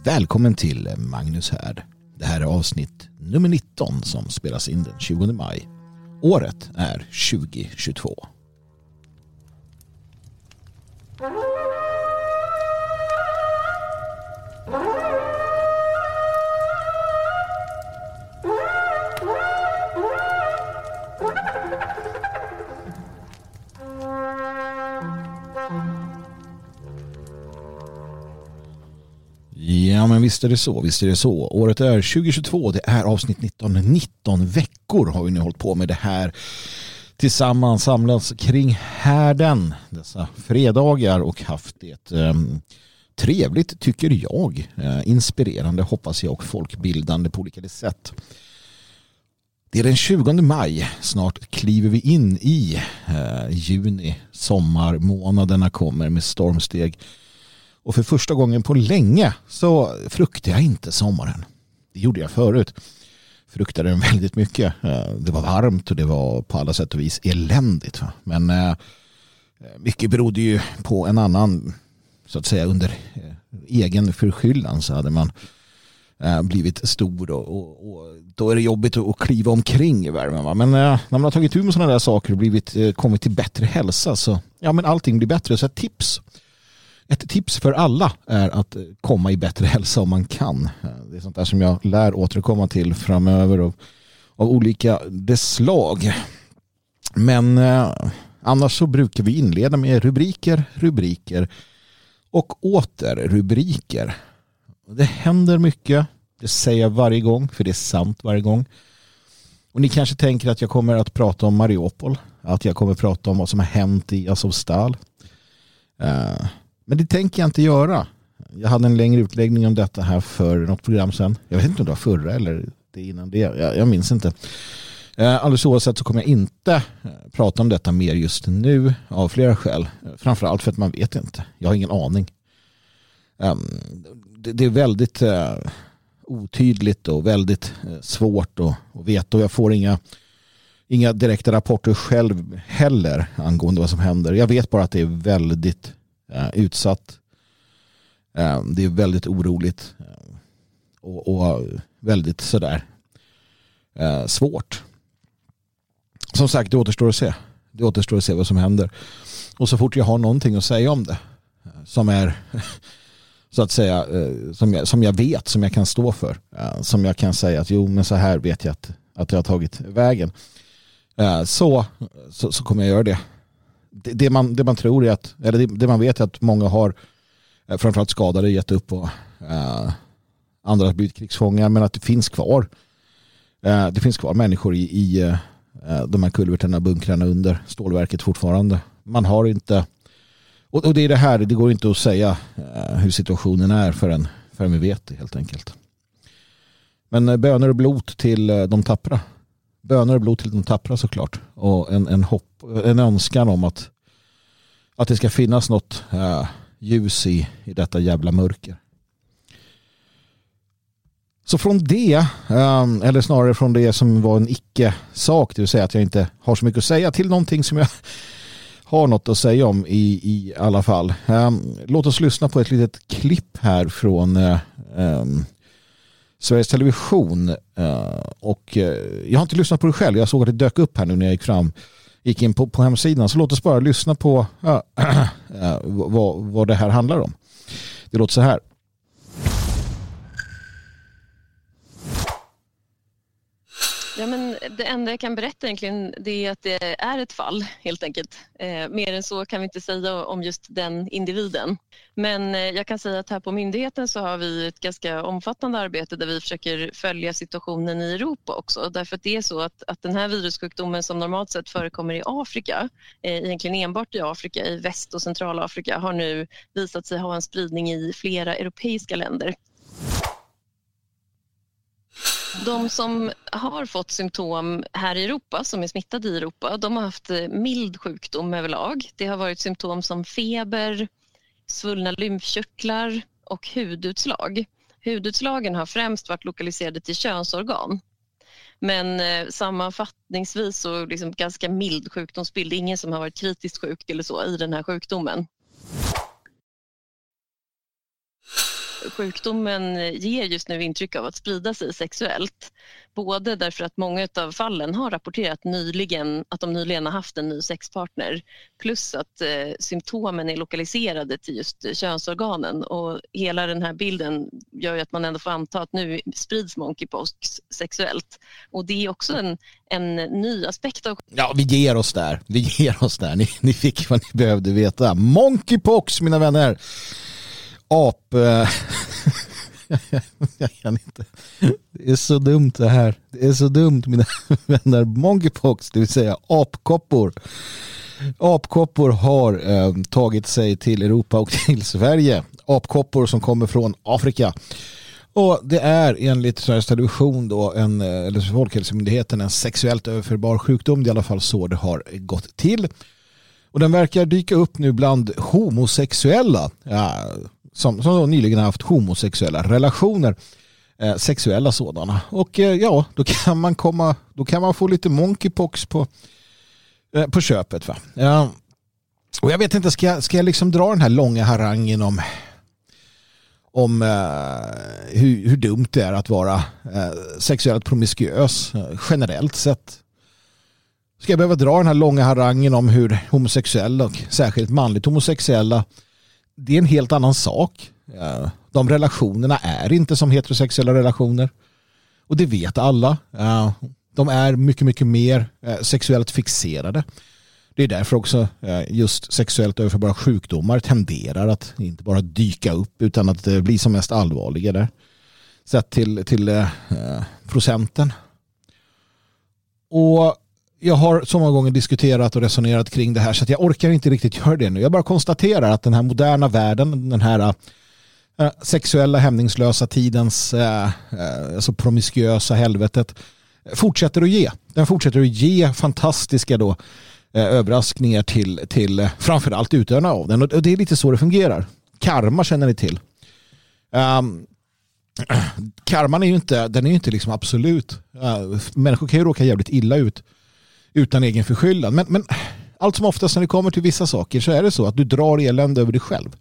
Välkommen till Magnus här. Det här är avsnitt nummer 19 som spelas in den 20 maj. Året är 2022. Visst är det så, visst är det så. Året är 2022, det är avsnitt 19. 19 veckor har vi nu hållit på med det här tillsammans samlats kring härden dessa fredagar och haft det eh, trevligt tycker jag. Eh, inspirerande hoppas jag och folkbildande på olika sätt. Det är den 20 maj, snart kliver vi in i eh, juni. Sommarmånaderna kommer med stormsteg. Och för första gången på länge så fruktar jag inte sommaren. Det gjorde jag förut. Fruktade den väldigt mycket. Eh, det var varmt och det var på alla sätt och vis eländigt. Men eh, mycket berodde ju på en annan, så att säga under eh, egen förskyllan så hade man blivit stor och, och, och, då är det jobbigt att kliva omkring i värmen. Men när man har tagit tur med sådana där saker och blivit, kommit till bättre hälsa så ja men allting blir bättre. Så ett tips ett tips för alla är att komma i bättre hälsa om man kan. Det är sånt där som jag lär återkomma till framöver av, av olika dess slag. Men eh, annars så brukar vi inleda med rubriker, rubriker och åter rubriker. Det händer mycket. Det säger jag varje gång, för det är sant varje gång. Och ni kanske tänker att jag kommer att prata om Mariupol. Att jag kommer att prata om vad som har hänt i Azovstal. Eh, men det tänker jag inte göra. Jag hade en längre utläggning om detta här för något program sedan. Jag vet inte om det var förra eller det innan det. Jag, jag minns inte. Eh, alldeles oavsett så kommer jag inte eh, prata om detta mer just nu av flera skäl. Framförallt för att man vet inte. Jag har ingen aning. Ehm, det är väldigt eh, otydligt och väldigt svårt att veta och jag får inga, inga direkta rapporter själv heller angående vad som händer. Jag vet bara att det är väldigt Eh, utsatt. Eh, det är väldigt oroligt eh, och, väldigt sådär svårt. Som sagt, det återstår att se. Det återstår att se vad som händer. Och så fort jag har någonting att säga om det som är så att säga som jag, som jag vet, som jag kan stå för. Som jag kan säga att jo men så här vet jag att, att det har tagit vägen. Så, så, så kommer jag göra det det, det, man, det man tror är att, eller det, det man vet är att många har eh, framförallt skadade gett upp och eh, andra har blivit krigsfångar men att det finns kvar eh, det finns kvar människor i, i eh, de här kulverterna, bunkrarna under stålverket fortfarande. Man har inte och, och det är det här, det går inte att säga eh, hur situationen är förrän, förrän vi vet det helt enkelt. Men eh, böner och blot till eh, de tappra böner och blod till de tappra såklart. Och en, en, hopp, en önskan om att, att det ska finnas något äh, ljus i, i detta jävla mörker. Så från det, eh, eller snarare från det som var en icke-sak, det vill säga att jag inte har så mycket att säga, till någonting som jag har något att säga om i, i alla fall. Eh, låt oss lyssna på ett litet klipp här från äh, Sveriges Television. Eh, och eh, jag har inte lyssnat på det själv. Jag såg att det dök upp här nu när jag gick fram. Gick in på, på hemsidan. Så låt oss bara lyssna på äh, vad, vad det här handlar om. Det låter så här. Ja, men det enda jag kan berätta egentligen det är att det är ett fall helt enkelt. Eh, mer än så kan vi inte säga om just den individen. Men eh, jag kan säga att här på myndigheten så har vi ett ganska omfattande arbete där vi försöker följa situationen i Europa också. Därför att det är så att, att den här virussjukdomen som normalt sett förekommer i Afrika, eh, egentligen enbart i Afrika, i Väst och Centralafrika, har nu visat sig ha en spridning i flera europeiska länder. De som har fått symptom här i Europa, som är smittade i Europa, de har haft eh, mild sjukdom överlag. Det har varit symptom som feber, svullna lymfkörtlar och hudutslag. Hudutslagen har främst varit lokaliserade till könsorgan. Men eh, sammanfattningsvis så liksom ganska mild sjukdomsbild. Ingen som har varit kritiskt sjuk eller så i den här sjukdomen. Sjukdomen ger just nu intryck av att sprida sig sexuellt. Både därför att många av fallen har rapporterat nyligen att de nyligen har haft en ny sexpartner plus att eh, symptomen är lokaliserade till just könsorganen och hela den här bilden gör ju att man ändå får anta att nu sprids monkeypox sexuellt och det är också en, en ny aspekt av... Ja, vi ger oss där. Vi ger oss där. Ni, ni fick vad ni behövde veta. Monkeypox, mina vänner. Ap... Eh, jag kan inte. Det är så dumt det här. Det är så dumt mina vänner. Monkeypox, det vill säga apkoppor. Apkoppor har eh, tagit sig till Europa och till Sverige. Apkoppor som kommer från Afrika. Och det är enligt Sveriges Television då en, eh, eller Folkhälsomyndigheten en sexuellt överförbar sjukdom. Det är i alla fall så det har gått till. Och den verkar dyka upp nu bland homosexuella. Ja, som, som nyligen har haft homosexuella relationer. Eh, sexuella sådana. Och eh, ja, då kan man komma, då kan man få lite monkeypox på, eh, på köpet. Va? Ja. Och jag vet inte, ska jag, ska jag liksom dra den här långa harangen om om eh, hur, hur, dumt det är att vara eh, sexuellt promiskuös eh, generellt sett. Ska jag behöva dra den här långa harangen om hur homosexuella och särskilt manligt homosexuella det är en helt annan sak. De relationerna är inte som heterosexuella relationer. Och det vet alla. De är mycket, mycket mer eh, sexuellt fixerade. Det är därför också eh, just sexuellt överförbara sjukdomar tenderar att inte bara dyka upp utan att eh, bli som mest allvarliga där. Sett till, till eh, procenten. Och jag har så många gånger diskuterat och resonerat kring det här så att jag orkar inte riktigt göra det nu. Jag bara konstaterar att den här moderna världen, den här äh, sexuella hämningslösa tidens äh, alltså promiskuösa helvetet fortsätter att ge. Den fortsätter att ge fantastiska då, äh, överraskningar till, till framförallt utövarna av den. Och det är lite så det fungerar. Karma känner ni till. Um, karman är ju inte, den är inte liksom absolut. Uh, människor kan ju råka jävligt illa ut utan egen förskyllan. Men, men allt som oftast när det kommer till vissa saker så är det så att du drar elände över dig själv.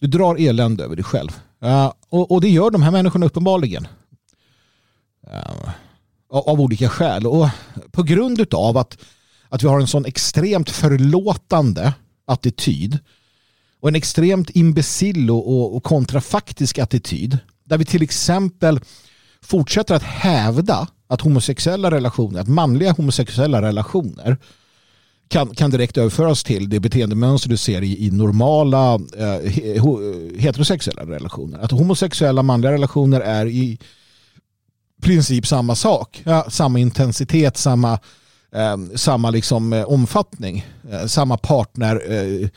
Du drar elände över dig själv. Uh, och, och, det gör de här människorna uppenbarligen. Uh, av olika skäl. Och på grund av att, att vi har en sån extremt förlåtande attityd och en extremt imbecill och, och, och kontrafaktisk attityd där vi till exempel fortsätter att hävda att homosexuella relationer, att manliga homosexuella relationer kan, kan direkt överföras till det beteendemönster du ser i, i normala eh, heterosexuella relationer. Att homosexuella manliga relationer är i princip samma sak. Ja, samma intensitet, samma, eh, samma liksom, eh, omfattning, eh, samma partner eh,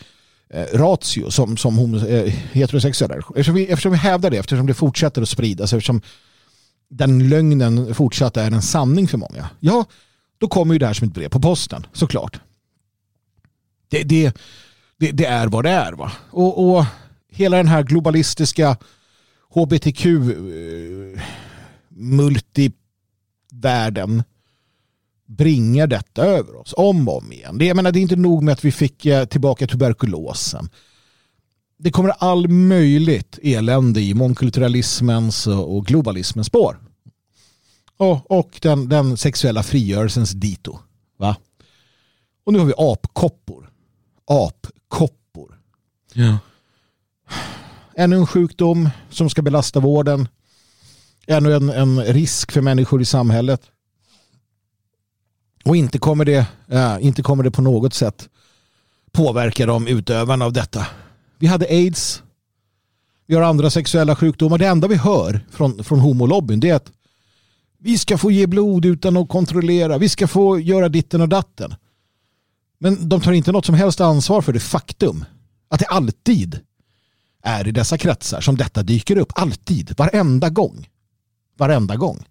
eh, ratio som, som homo, heterosexuella. Eftersom vi, eftersom vi hävdar det, eftersom det fortsätter att spridas, eftersom den lögnen fortsatt är en sanning för många. Ja, då kommer ju det här som ett brev på posten, såklart. Det, det, det, det är vad det är. Va? Och, och hela den här globalistiska hbtq-multivärlden bringar detta över oss om och om igen. Det, jag menar, det är inte nog med att vi fick eh, tillbaka tuberkulosen. Det kommer all möjligt elände i mångkulturalismens och globalismens spår. Och, och den, den sexuella frigörelsens dito. Va? Och nu har vi apkoppor. Apkoppor. Ja. Ännu en sjukdom som ska belasta vården. Ännu en, en risk för människor i samhället. Och inte kommer det, äh, inte kommer det på något sätt påverka de utövarna av detta. Vi hade aids. Vi har andra sexuella sjukdomar. Det enda vi hör från, från homolobbyn det är att vi ska få ge blod utan att kontrollera. Vi ska få göra ditten och datten. Men de tar inte något som helst ansvar för det faktum att det alltid är i dessa kretsar som detta dyker upp. Alltid. Varenda gång. Varenda gång.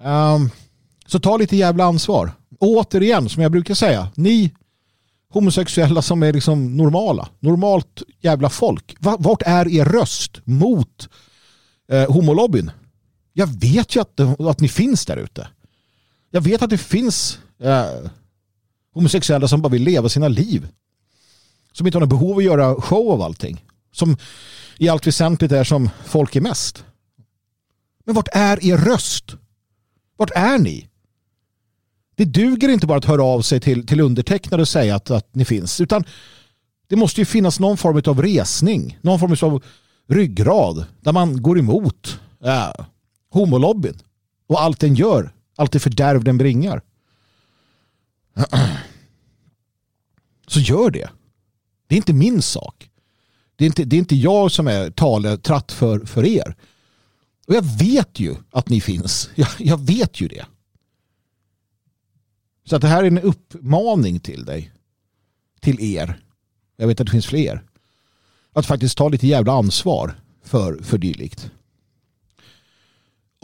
Um, så ta lite jävla ansvar. Och återigen, som jag brukar säga, ni homosexuella som är liksom normala, normalt jävla folk. Vart är er röst mot eh, homolobbyn? Jag vet ju att, att ni finns där ute. Jag vet att det finns eh, homosexuella som bara vill leva sina liv. Som inte har något behov av att göra show av allting. som i allt väsentligt är som folk är mest. Men vart är er röst? Vart är ni? Det duger inte bara att höra av sig till, till undertecknade och säga att, att ni finns. Utan det måste ju finnas någon form av resning. Någon form av ryggrad där man går emot äh, homolobbyn och allt den gör. Allt det fördärv den bringar. Så gör det. Det är inte min sak. Det är inte, det är inte jag som är taletratt för, för er. Och jag vet ju att ni finns. Jag, jag vet ju det. Så att det här är en uppmaning till dig. Till er. Jag vet att det finns fler. Att faktiskt ta lite jävla ansvar för, för dylikt.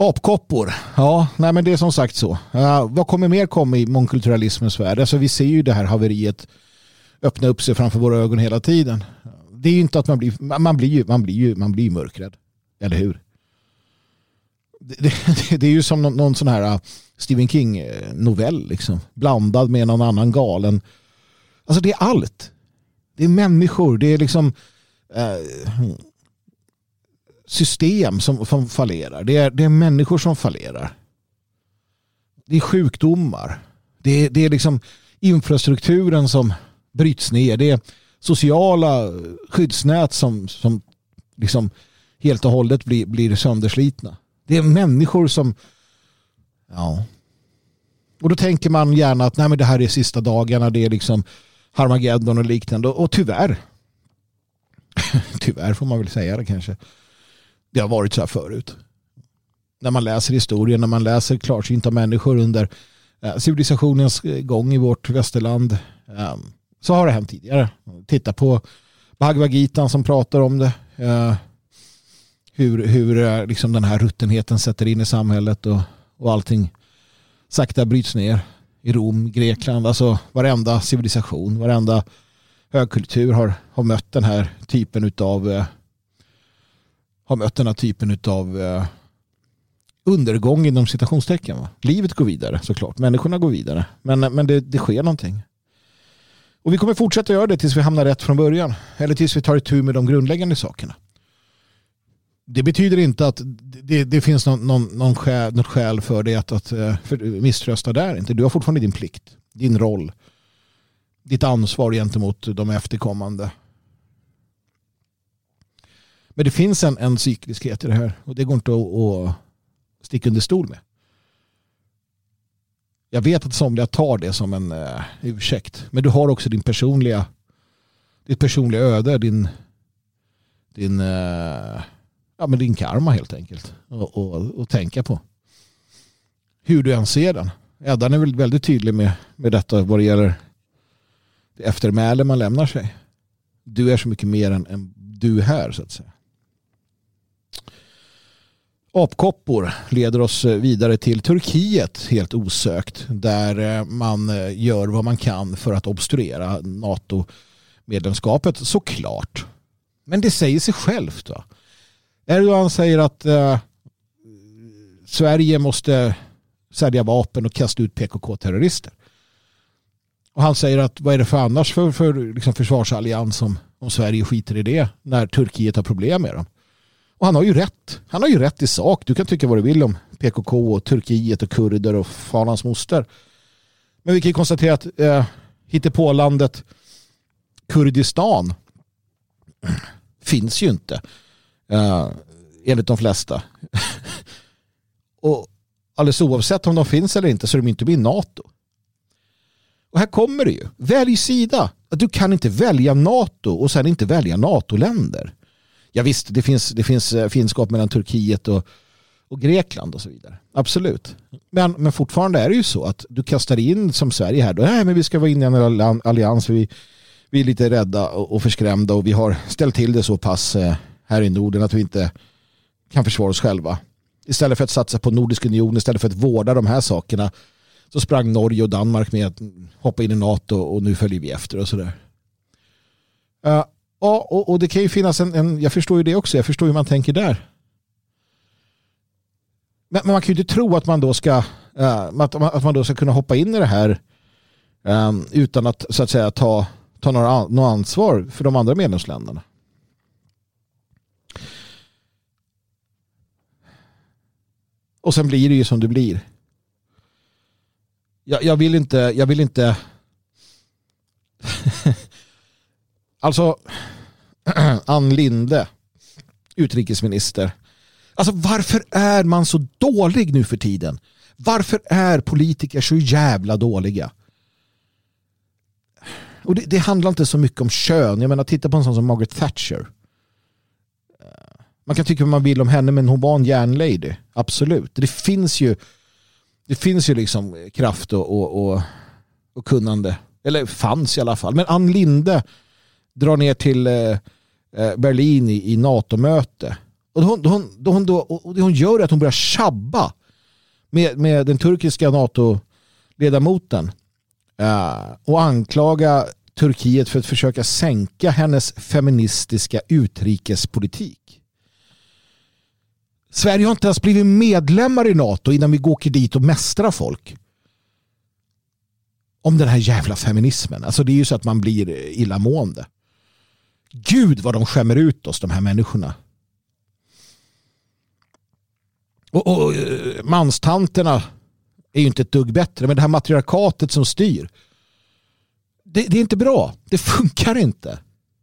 Apkoppor. Ja, nej men det är som sagt så. Uh, vad kommer mer komma i mångkulturalismens värld? Alltså vi ser ju det här haveriet öppna upp sig framför våra ögon hela tiden. Det är ju inte att man blir, man blir ju, man blir ju, man blir mörkrädd. Eller hur? Det, det, det är ju som någon, någon sån här äh, Stephen King-novell liksom. Blandad med någon annan galen. Alltså det är allt. Det är människor, det är liksom eh, system som, som fallerar. Det är, det är människor som fallerar. Det är sjukdomar. Det är, det är liksom infrastrukturen som bryts ner. Det är sociala skyddsnät som, som liksom helt och hållet blir, blir sönderslitna. Det är människor som ja. Och då tänker man gärna att nej, men det här är sista dagarna. Det är liksom Harmageddon och liknande. Och tyvärr. tyvärr får man väl säga det kanske. Det har varit så här förut. När man läser historien, när man läser klarsynta människor under eh, civilisationens gång i vårt västerland. Eh, så har det hänt tidigare. Titta på Bhagavad Gita som pratar om det. Eh, hur hur liksom den här ruttenheten sätter in i samhället och, och allting sakta bryts ner i Rom, Grekland, alltså varenda civilisation, varenda högkultur har, har mött den här typen av eh, har mött den här typen av eh, undergång inom citationstecken. Va? Livet går vidare såklart, människorna går vidare, men, men det, det sker någonting. Och vi kommer fortsätta göra det tills vi hamnar rätt från början, eller tills vi tar itu med de grundläggande sakerna. Det betyder inte att det, det finns någon, någon, någon skäl, något skäl för dig att, att eh, för, misströsta där. Inte. Du har fortfarande din plikt, din roll, ditt ansvar gentemot de efterkommande. Men det finns en, en cykliskhet i det här och det går inte att, att sticka under stol med. Jag vet att somliga tar det som en uh, ursäkt. Men du har också din personliga, ditt personliga öde, din, din uh, ja, men din karma helt enkelt. Och, och, och tänka på. Hur du än ser den. Eddan är väl väldigt tydlig med, med detta vad det gäller det eftermäle man lämnar sig. Du är så mycket mer än, än du här så att säga. Apkoppor leder oss eh, vidare till Turkiet helt osökt där eh, man eh, gör vad man kan för att obstruera NATO-medlemskapet såklart. Men det säger sig självt. Va? Erdogan säger att eh, Sverige måste sälja vapen och kasta ut PKK-terrorister. Och han säger att vad är det för annars för, för liksom försvarsallians om, om Sverige skiter i det när Turkiet har problem med dem. Och han har ju rätt. Han har ju rätt i sak. Du kan tycka vad du vill om PKK och Turkiet och kurder och fan hans moster. Men vi kan ju konstatera att eh, hittepålandet Kurdistan finns ju inte. Eh, enligt de flesta. och alldeles oavsett om de finns eller inte så är de inte med i NATO. Och här kommer det ju. Välj sida. Du kan inte välja NATO och sen inte välja NATO-länder. Ja visst, det finns, det finns eh, finskap mellan Turkiet och, och Grekland och så vidare. Absolut. Men, men fortfarande är det ju så att du kastar in som Sverige här. Då, nej, men vi ska vara inne i en allians. Vi, vi är lite rädda och, och förskrämda och vi har ställt till det så pass eh, här i Norden att vi inte kan försvara oss själva. Istället för att satsa på Nordisk union, istället för att vårda de här sakerna så sprang Norge och Danmark med att hoppa in i NATO och nu följer vi efter och sådär. Uh, eh, Ja, och, och det kan ju finnas en, en, jag förstår ju det också, jag förstår hur man tänker där. Men, men man kan ju inte tro att man då ska, uh, att, att man då ska kunna hoppa in i det här um, utan att så att säga ta, ta några, något ansvar för de andra medlemsländerna. Och sen blir det ju som det blir. Jag, jag vill inte, jag vill inte alltså Ann Linde, utrikesminister. Alltså varför är man så dålig nu för tiden? Varför är politiker så jävla dåliga? Och det, det, handlar inte så mycket om kön. Jag menar, titta på en sån som Margaret Thatcher. Man kan tycka vad man vill om henne, men hon var en järnlady. Absolut. Det finns ju, det finns ju liksom kraft och, och, och, och kunnande. Eller fanns i alla fall. Men Ann Linde drar ner till eh, eh, Berlin i, i NATO-möte. Och, då, då, hon, då, och det hon gör är att hon börjar tjabba med, med den turkiska NATO-ledamoten uh, och anklaga Turkiet för att försöka sänka hennes feministiska utrikespolitik. Sverige har inte ens blivit medlemmar i NATO innan vi åker dit och mästrar folk. Om den här jävla feminismen. Alltså det är ju så att man blir illamående. Gud vad de skämmer ut oss de här människorna. Och, och eh, manstanterna är ju inte ett dugg bättre. Men det här matriarkatet som styr. Det, det är inte bra. Det funkar inte.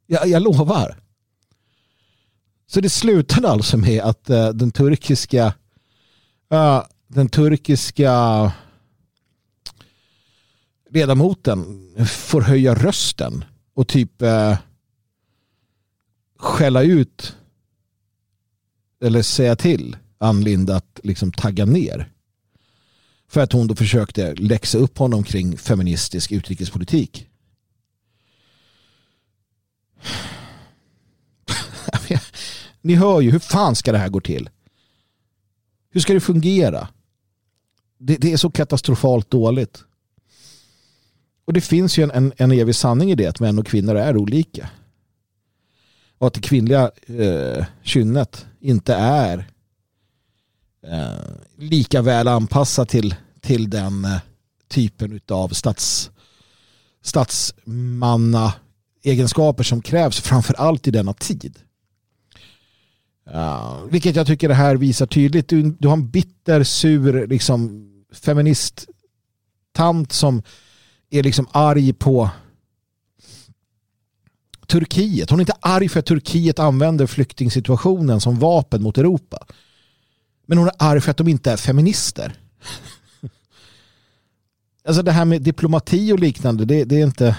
Jag, jag lovar. Så det slutade alltså med att eh, den turkiska eh, den turkiska ledamoten får höja rösten och typ skälla ut eller säga till Ann Linde att liksom tagga ner. För att hon då försökte läxa upp honom kring feministisk utrikespolitik. Ni hör ju, hur fan ska det här gå till? Hur ska det fungera? Det, det är så katastrofalt dåligt. Och det finns ju en, en, en evig sanning i det att män och kvinnor är olika. Och att det kvinnliga eh, kynnet inte är eh, lika väl anpassat till, till den eh, typen av stats, statsmanna egenskaper som krävs framför allt i denna tid. Uh, vilket jag tycker det här visar tydligt. Du, du har en bitter, sur liksom, feministtant som är liksom arg på Turkiet. Hon är inte arg för att Turkiet använder flyktingsituationen som vapen mot Europa. Men hon är arg för att de inte är feminister. Alltså det här med diplomati och liknande, det, det är inte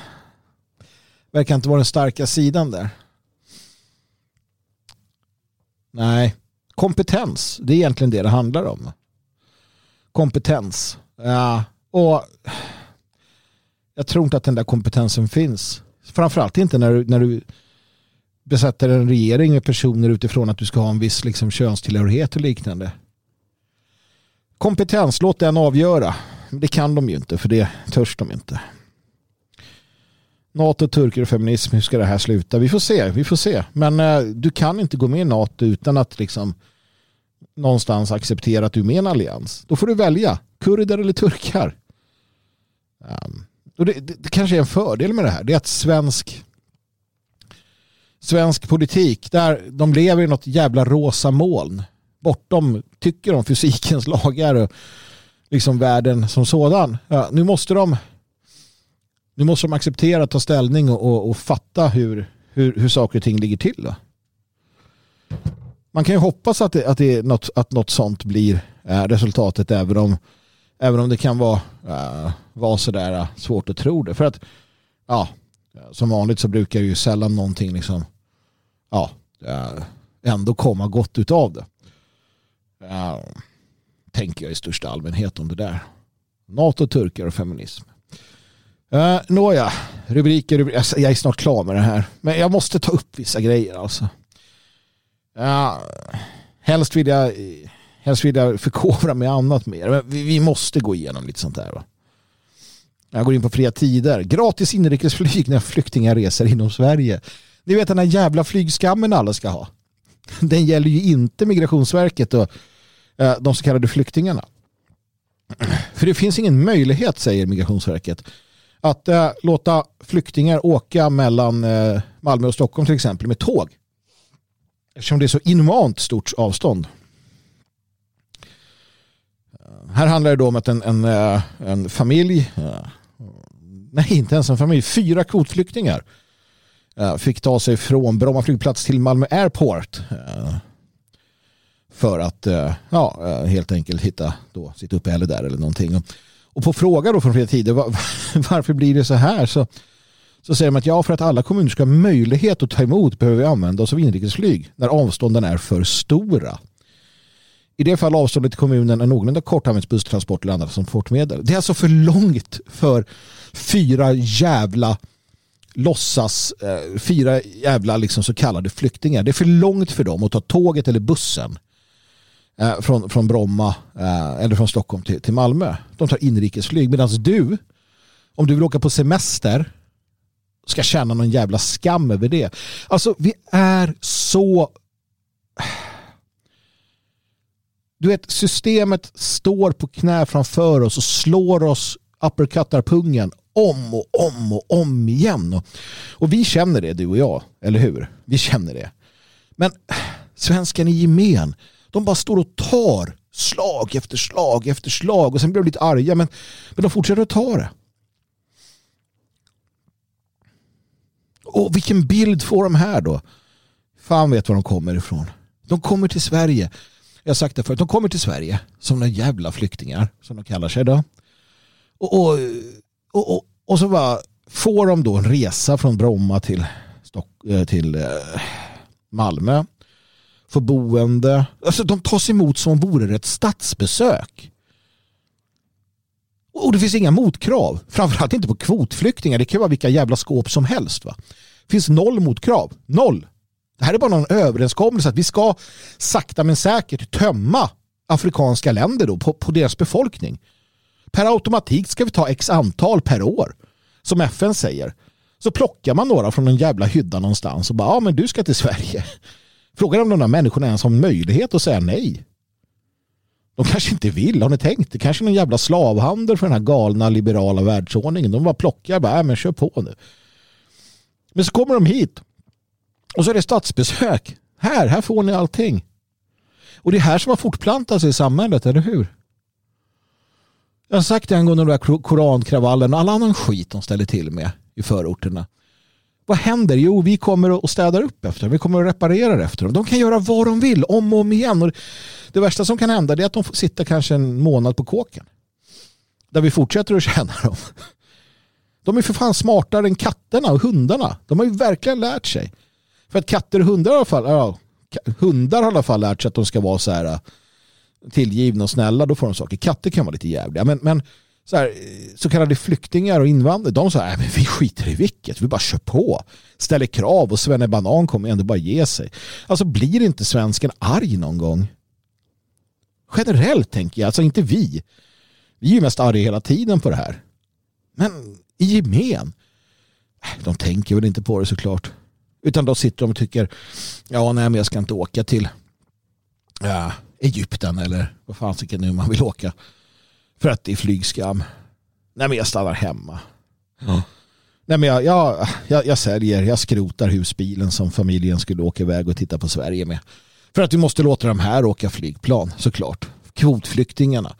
verkar inte vara den starka sidan där. Nej, kompetens. Det är egentligen det det handlar om. Kompetens. Ja, och jag tror inte att den där kompetensen finns. Framförallt inte när du, när du besätter en regering med personer utifrån att du ska ha en viss liksom, könstillhörighet och liknande. Kompetens, låt den avgöra. Det kan de ju inte för det törs de inte. NATO, turker och feminism, hur ska det här sluta? Vi får se, vi får se. Men eh, du kan inte gå med i NATO utan att liksom någonstans acceptera att du är med i en allians. Då får du välja, kurder eller turkar. Um, och det, det, det, kanske är en fördel med det här. Det är att svensk, svensk politik, där de lever i något jävla rosa moln. Bortom, tycker de, fysikens lagar och liksom världen som sådan. Ja, nu måste de nu måste de acceptera, ta ställning och, och, och fatta hur, hur, hur saker och ting ligger till. Då. Man kan ju hoppas att, det, att, det något, att något sånt blir eh, resultatet även om, även om det kan vara, äh, vara sådär äh, svårt att tro det. För att ja, eh, som vanligt så brukar ju sällan någonting liksom, ja, ändå komma gott utav det. tänker jag i största allmänhet om det där. NATO, turkar och feminism. Uh, Nåja, rubriker, rubriker. Jag är snart klar med det här. Men jag måste ta upp vissa grejer alltså. Uh, helst, vill jag, helst vill jag förkovra mig annat mer. Men vi, vi, måste gå igenom lite sånt där. Va? Jag går in på fria tider. Gratis inrikesflyg när flyktingar reser inom Sverige. Ni vet den här jävla flygskammen alla ska ha. Den gäller ju inte Migrationsverket och eh, de så kallade flyktingarna. För det finns ingen möjlighet, säger Migrationsverket, att eh, låta flyktingar åka mellan eh, Malmö och Stockholm till exempel med tåg. Eftersom det är så inhumant stort avstånd här handlar det om att en, en, eh, en familj, eh, nej inte ens en familj, fyra kvotflyktingar eh, fick ta sig från Bromma flygplats till Malmö Airport för att ja, helt enkelt hitta då sitt uppehälle där eller någonting. Och på fråga då från flera tider varför blir det så här så, så säger de att ja för att alla kommuner ska ha möjlighet att ta emot behöver vi använda oss av inrikesflyg när avstånden är för stora. I det fall avståndet till kommunen är någorlunda kort används busstransport eller andra fortmedel. Det är alltså för långt för fyra jävla låtsas, eh, fyra jävla liksom så kallade flyktingar. Det är för långt för dem att ta tåget eller bussen eh, från, från Bromma eh, eller från Stockholm till, till Malmö. De tar inrikesflyg medan du, om du vill åka på semester ska känna någon jävla skam över det. Alltså vi är så du vet, systemet står på knä framför oss och slår oss, uppercuttar pungen om och om och om igen. Och vi känner det, du och jag, eller hur? Vi känner det. Men svensken i gemen, de bara står och tar slag efter slag efter slag och sen blir de lite arga men, men de fortsätter att ta det. Och vilken bild får de här då? Fan vet var de kommer ifrån. De kommer till Sverige jag har sagt det förut, de kommer till Sverige som några jävla flyktingar som de kallar sig då. Och, och, och, och, och så bara får de då en resa från Bromma till, Stock, eh, till eh, Malmö. Får boende. Alltså de tas emot som vore det ett statsbesök. Och det finns inga motkrav. Framförallt inte på kvotflyktingar. Det kan vara vilka jävla skåp som helst. Va? Det finns noll motkrav. Noll. Det här är bara någon överenskommelse att vi ska sakta men säkert tömma afrikanska länder då på, på deras befolkning. Per automatik ska vi ta x antal per år. Som FN säger. Så plockar man några från en jävla hydda någonstans och bara, ja men du ska till Sverige. Frågan om de där människorna ens har möjlighet att säga nej. De kanske inte vill, har ni tänkt? Det kanske är någon jävla slavhandel för den här galna liberala världsordningen. De bara plockar, bara, äh, men kör på nu. Men så kommer de hit och så är det statsbesök. Här, här får ni allting. Och det är här som har fortplantat sig i samhället, eller hur? Jag har sagt det angående de där korankravallerna och all annan skit de ställer till med i förorterna. Vad händer? Jo, vi kommer att städa upp efter dem. Vi kommer att reparera efter dem. De kan göra vad de vill om och om igen. Och det värsta som kan hända är att de får sitta kanske en månad på kåken. Där vi fortsätter att tjäna dem. De är för fan smartare än katterna och hundarna. De har ju verkligen lärt sig. För att katter och hundar i alla fall, ja, hundar har i alla fall lärt sig att de ska vara så här eh, tillgivna och snälla, då får de saker. Katter kan vara lite jävliga. Men, men så, här, eh, så kallade flyktingar och invandrare, de säger att vi skiter i vilket, vi bara kör på. Ställer krav och Svenne Banan kommer ändå bara ge sig. Alltså blir inte svensken arg någon gång? Generellt tänker jag, alltså inte vi. Vi är ju mest arga hela tiden på det här. Men i gemen, äh, de tänker väl inte på det såklart. Utan då sitter de och tycker ja nej men jag ska inte åka till ja, Egypten eller vad fan tycker nu man vill åka. För att det är flygskam. Nej men jag stannar hemma. Ja. Nej men jag, jag, jag, jag säljer, jag skrotar husbilen som familjen skulle åka iväg och titta på Sverige med. För att vi måste låta de här åka flygplan såklart. Kvotflyktingarna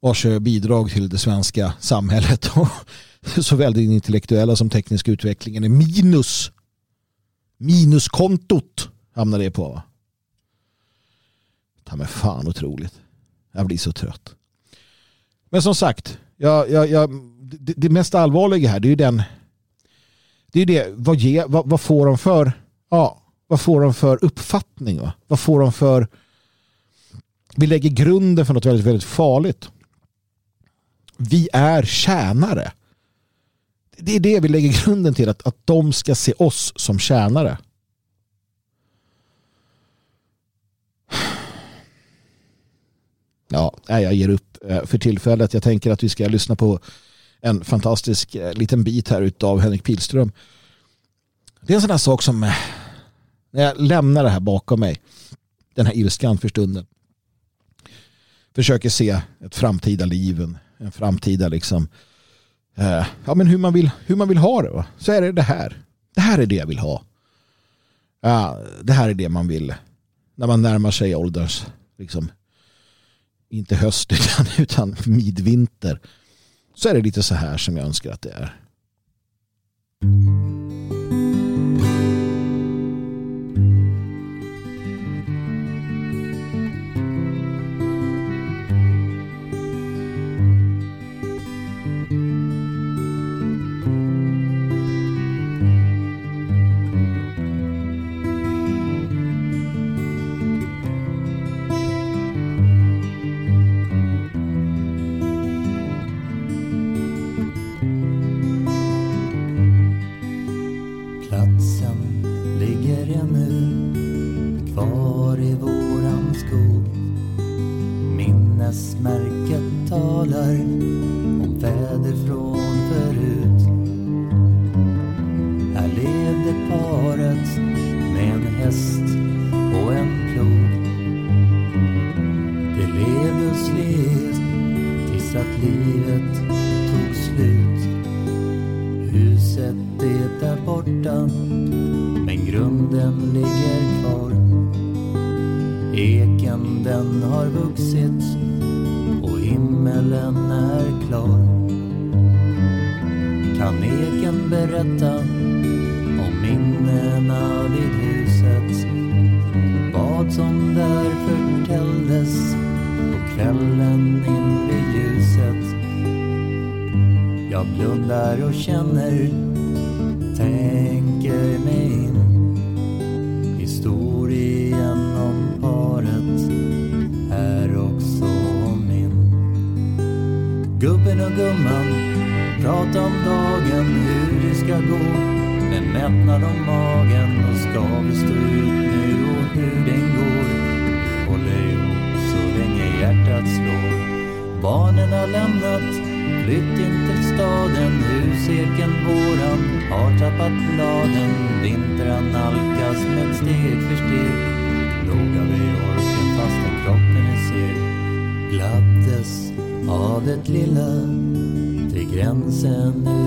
vars bidrag till det svenska samhället och såväl den intellektuella som tekniska utvecklingen är minus Minuskontot hamnar det på. Va? Ta mig fan otroligt. Jag blir så trött. Men som sagt, jag, jag, jag, det, det, mest allvarliga här det är ju den det är det, vad, ge, vad, vad, får de för ja, vad får de för uppfattning? Va? Vad får de för vi lägger grunden för något väldigt, väldigt farligt. Vi är tjänare det är det vi lägger grunden till, att, att de ska se oss som tjänare. Ja, jag ger upp eh, för tillfället. Jag tänker att vi ska lyssna på en fantastisk eh, liten bit här utav Henrik Pilström. Det är en sån här sak som eh, när jag lämnar det här bakom mig, den här ilskan för stunden, försöker se ett framtida liv, en, en framtida liksom eh, ja, men hur, man vill, hur man vill ha det. Va? Så är det det här. Det här är det jag vill ha. Ja, det här är det man vill när man närmar sig ålderns liksom, inte höst utan, utan midvinter så är det lite så här som jag önskar att det är. platsen ligger ännu kvar i våran skog. Minnesmärket talar om väder från känner tappat bladen Vintern nalkas men steg för steg. Låga vid orken fastän kroppen är seg. Gladdes av det lilla till gränsen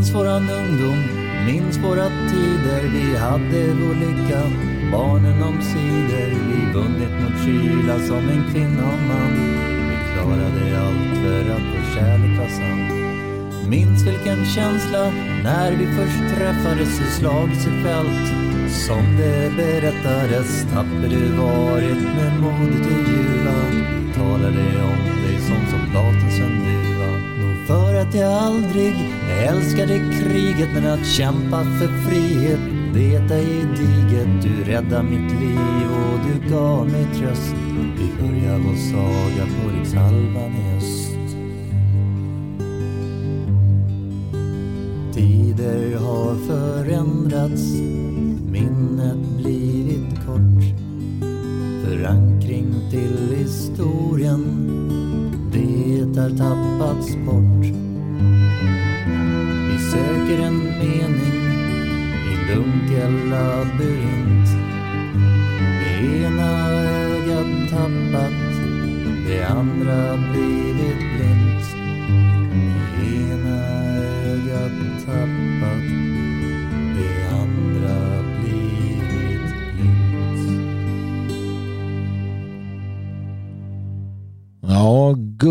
Minns våran ungdom, minns våra tider. Vi hade vår lycka, barnen omsider Vi vunnit mot kyla som en kvinna och man. Vi klarade allt för att vår kärlek var sann. Minns vilken känsla när vi först träffades i slagits i fält Som det berättades tapper du varit med modet i jula. Talade om dig som soldaten sen du var. Nog för att jag aldrig Älskade kriget men att kämpa för frihet det är diget. Du räddade mitt liv och du gav mig tröst. Vi börjar vår saga på rikshalvan i öst. Tider har förändrats, minnet blivit kort. Förankring till historien, det har tappats bort.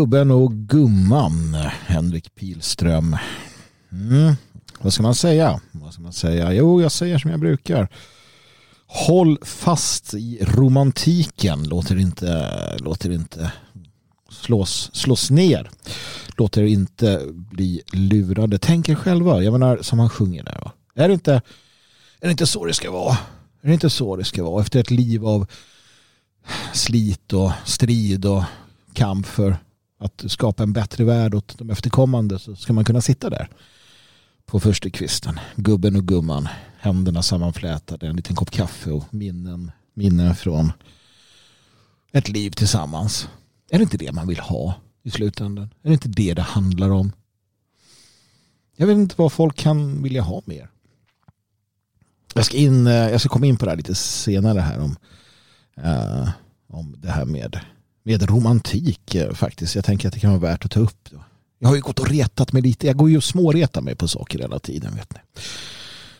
Gubben och gumman, Henrik Pilström. Mm. Vad ska man säga? Vad ska man säga? Jo, jag säger som jag brukar. Håll fast i romantiken. Låter inte, låter inte slås, slås ner. Låter inte bli lurade. Tänk er själva. Jag menar, som han sjunger där. Va? Är, det inte, är det inte så det ska vara? Är det inte så det ska vara? Efter ett liv av slit och strid och kamp för att skapa en bättre värld åt de efterkommande så ska man kunna sitta där på förstukvisten. Gubben och gumman, händerna sammanflätade, en liten kopp kaffe och minnen, minnen från ett liv tillsammans. Är det inte det man vill ha i slutändan? Är det inte det det handlar om? Jag vet inte vad folk kan vilja ha mer. Jag ska, in, eh, jag ska komma in på det här lite senare här om, uh, om det här med, med romantik eh, faktiskt. Jag tänker att det kan vara värt att ta upp. Jag har ju gått och retat mig lite. Jag går ju och småretar mig på saker hela tiden. Vet ni.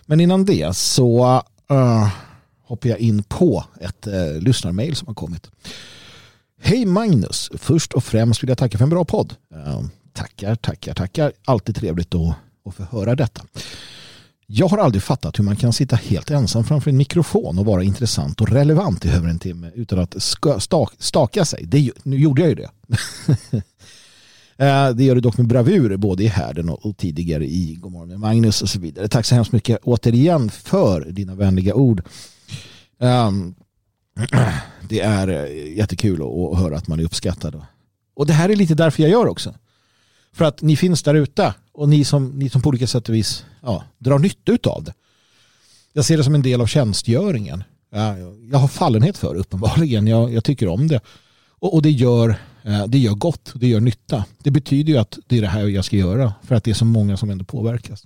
Men innan det så uh, hoppar jag in på ett uh, lyssnarmail som har kommit. Hej Magnus! Först och främst vill jag tacka för en bra podd. Uh, tackar, tackar, tackar. Alltid trevligt att, att få höra detta. Jag har aldrig fattat hur man kan sitta helt ensam framför en mikrofon och vara intressant och relevant i över en timme utan att staka sig. Det, nu gjorde jag ju det. Eh, det gör du dock med bravur både i härden och tidigare i Godmorgon med Magnus och så vidare. Tack så hemskt mycket återigen för dina vänliga ord. Ehm, det är eh, jättekul att höra att man är uppskattad. Och det här är lite därför jag gör också. För att ni finns där ute och ni som, ni som på olika sätt och vis ja, drar nytta av det. Jag ser det som en del av tjänstgöringen. Jag har fallenhet för det uppenbarligen. Jag, jag tycker om det. Och, och det gör eh, det gör gott, det gör nytta. Det betyder ju att det är det här jag ska göra för att det är så många som ändå påverkas.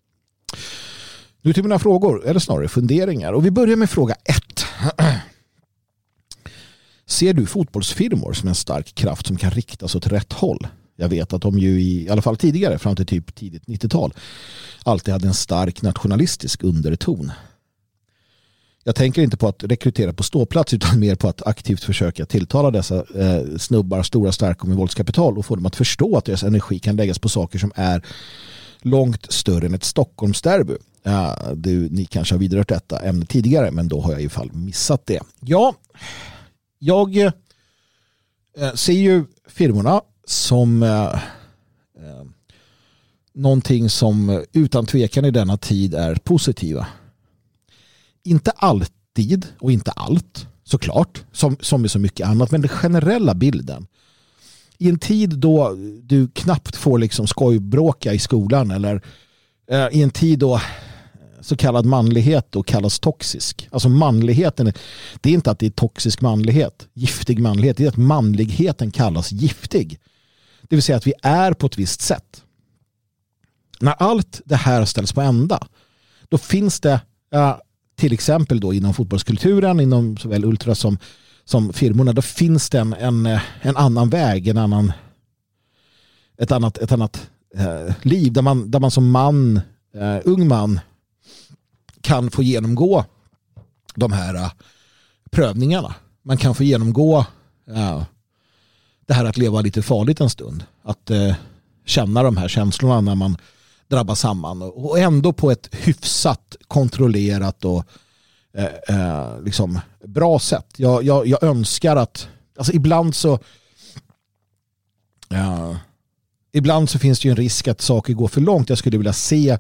Nu till mina frågor, eller snarare funderingar. Och vi börjar med fråga ett. Ser du fotbollsfirmor som en stark kraft som kan riktas åt rätt håll? Jag vet att de ju i, i alla fall tidigare, fram till typ tidigt 90-tal, alltid hade en stark nationalistisk underton. Jag tänker inte på att rekrytera på ståplats utan mer på att aktivt försöka tilltala dessa eh, snubbar, stora, starka med våldskapital och få dem att förstå att deras energi kan läggas på saker som är långt större än ett Stockholmsderby. Ja, du, ni kanske har vidrört detta ämne tidigare men då har jag i fall missat det. Ja, jag eh, ser ju firmorna som eh, eh, någonting som utan tvekan i denna tid är positiva inte alltid och inte allt såklart, som, som med så mycket annat, men den generella bilden. I en tid då du knappt får liksom skojbråka i skolan eller eh, i en tid då så kallad manlighet då kallas toxisk. Alltså manligheten, det är inte att det är toxisk manlighet, giftig manlighet, det är att manligheten kallas giftig. Det vill säga att vi är på ett visst sätt. När allt det här ställs på ända, då finns det uh, till exempel då inom fotbollskulturen, inom såväl Ultra som, som firmorna, då finns det en, en, en annan väg, en annan, ett annat, ett annat eh, liv där man, där man som man, eh, ung man kan få genomgå de här eh, prövningarna. Man kan få genomgå eh, det här att leva lite farligt en stund. Att eh, känna de här känslorna när man drabbas samman och ändå på ett hyfsat kontrollerat och eh, eh, liksom bra sätt. Jag, jag, jag, önskar att, alltså ibland så ibland så finns det ju en risk att saker går för långt. Jag skulle vilja se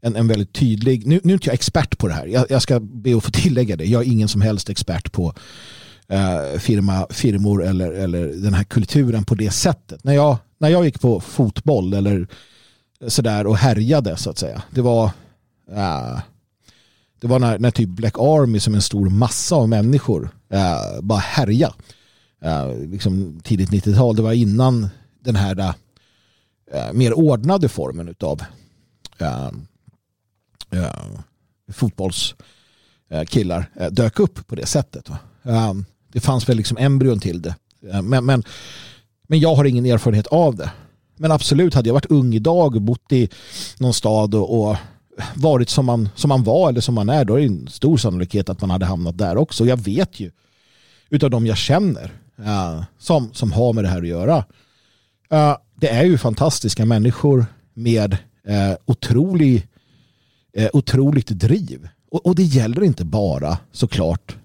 en, en väldigt tydlig, nu, nu är inte jag expert på det här, jag, jag ska be att få tillägga det, jag är ingen som helst expert på eh, firma, firmor eller, eller den här kulturen på det sättet. När jag, när jag gick på fotboll eller sådär och härjade så att säga. Det var, eh, det var när, när typ Black Army som en stor massa av människor eh, bara härja. Eh, liksom tidigt 90-tal, det var innan den här eh, eh, mer ordnade formen av fotbollskillar dök upp på det sättet. Äh, det fanns väl liksom embryon till det. Men, men, men jag har ingen erfarenhet av det. Men absolut, hade jag varit ung idag och bott i någon stad och, och varit som man, som man var eller som man är, då är det en stor sannolikhet att man hade hamnat där också. Jag vet ju utav de jag känner uh, som, som har med det här att göra Uh, det är ju fantastiska människor med uh, otrolig, uh, otroligt driv. Och, och, det gäller inte bara såklart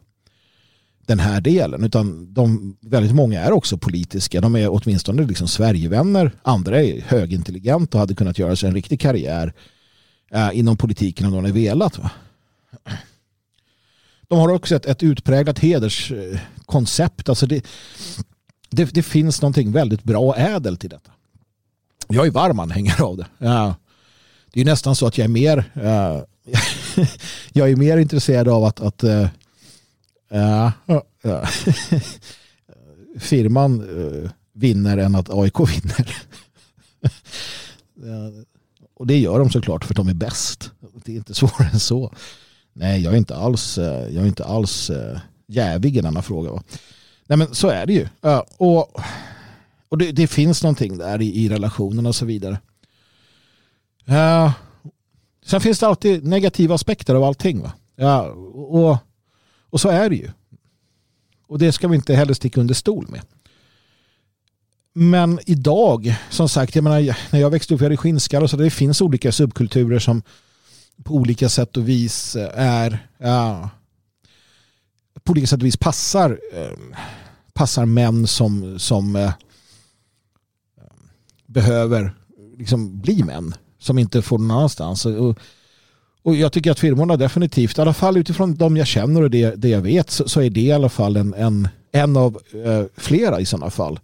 den här delen utan de, väldigt många är också politiska. De är åtminstone liksom Sverigevänner. Andra är högintelligenta och hade kunnat göra sig en riktig karriär eh, inom politiken om de hade velat. Va? De har också ett, ett utpräglat hederskoncept. Alltså det, det, det, finns någonting väldigt bra och ädelt i detta. Jag är varm anhängare av det. Ja. Det är nästan så att jag är mer uh, jag är mer intresserad av att, att uh, uh, firman eh, vinner än att AIK vinner. och det gör de såklart för att de är bäst. Det är inte svårare än så. Nej, jag är inte alls, eh, jag är inte alls eh, jävig i denna fråga. Va? Nej men så är det ju. och och det, det finns någonting där i, i relationen och så vidare. Uh, sen finns det alltid negativa aspekter av allting. Va? Ja, och, och så är det ju. Och det ska vi inte heller sticka under stol med. Men idag, som sagt, jag menar, när jag växte upp, jag hade skinnskall och så, det finns olika subkulturer som på olika sätt och vis eh, är, ja, på olika sätt och vis passar, eh, passar män som, som eh, behöver liksom bli män som inte får någon annanstans. Och, och jag tycker att firmorna definitivt, i alla fall utifrån de jag känner och det, det jag vet, så, så är det i alla fall en, en, en av eh, flera i sådana fall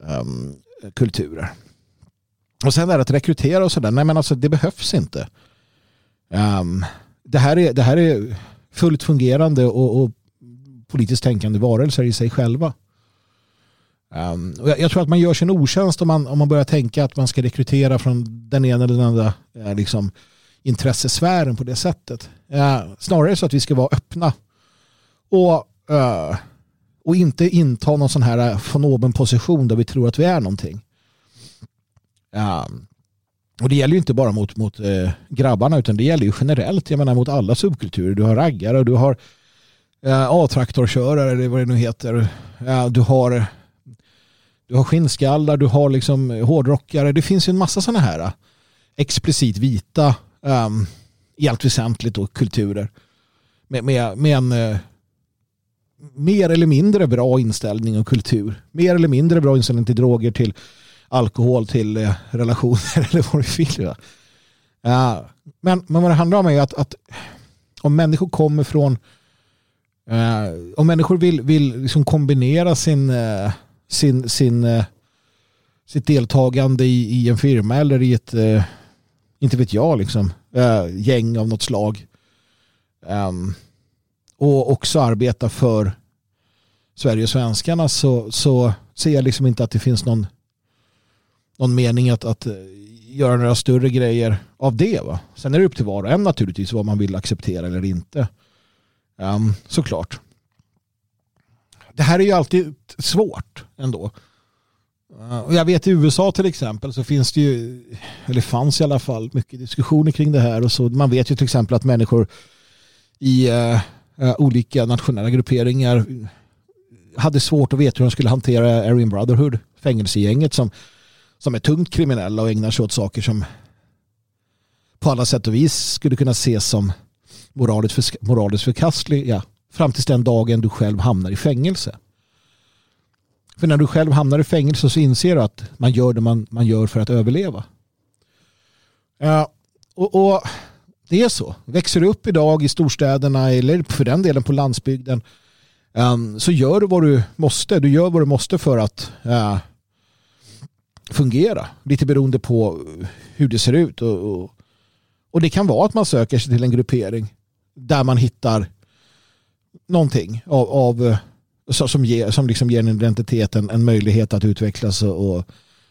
um, kulturer. Och sen är det att rekrytera och sådär, nej men alltså det behövs inte. Um, det, här är, det här är fullt fungerande och, och politiskt tänkande varelser i sig själva. Um, och jag, jag, tror att man gör sin otjänst om man, om man börjar tänka att man ska rekrytera från den ena eller den andra uh, liksom, intressesfären på det sättet. Eh, snarare så att vi ska vara öppna och, eh, och inte inta någon sån här eh, von oben position där vi tror att vi är någonting. Eh, och det gäller ju inte bara mot, mot eh, grabbarna utan det gäller ju generellt. Jag menar mot alla subkulturer. Du har raggare och du har eh, A-traktorkörare eller vad det nu heter. Eh, du har du har skinnskallar, du har liksom hårdrockare. Det finns ju en massa sådana här eh, explicit vita um, i allt väsentligt då, kulturer. Med, med, med en uh, mer eller mindre bra inställning och kultur. Mer eller mindre bra inställning till droger, till alkohol, till uh, relationer eller vad du vill. Ja. Uh, ehm, men, men vad det handlar om är att, att om människor kommer från eh, om människor vill, vill liksom kombinera sin sin, sin, uh, sitt deltagande i, i en firma eller i ett, inte vet jag, liksom, äh, gäng av något slag. Um, och också arbeta för Sverige och svenskarna så, så ser jag liksom inte att det finns någon, någon mening att, att eh, göra några större grejer av det. Va? Sen är det upp till var och en naturligtvis vad man vill acceptera eller inte. Um, såklart det här är ju alltid svårt ändå. Eh, och jag vet i USA till exempel så finns det ju, eller fanns i alla fall, mycket diskussioner kring det här. Och så, man vet ju till exempel att människor i uh, olika nationella grupperingar hade svårt att veta hur de skulle hantera Aryan Brotherhood, fängelsegänget som, som är tungt kriminella och ägnar sig åt saker som på alla sätt och vis skulle kunna ses som moraliskt, för, moraliskt förkastliga fram tills den dagen du själv hamnar i fängelse. För när du själv hamnar i fängelse så inser du att man gör det man, man gör för att överleva. Ja, och, och det är så. Växer du upp idag i storstäderna eller för den delen på landsbygden um, så gör du vad du måste. Du gör vad du måste för att uh, fungera. Lite beroende på hur det ser ut. Och, och, och, det kan vara att man söker sig till en gruppering där man hittar någonting av, av eh, som, ger, som liksom ger en identitet en, en möjlighet att utvecklas och, och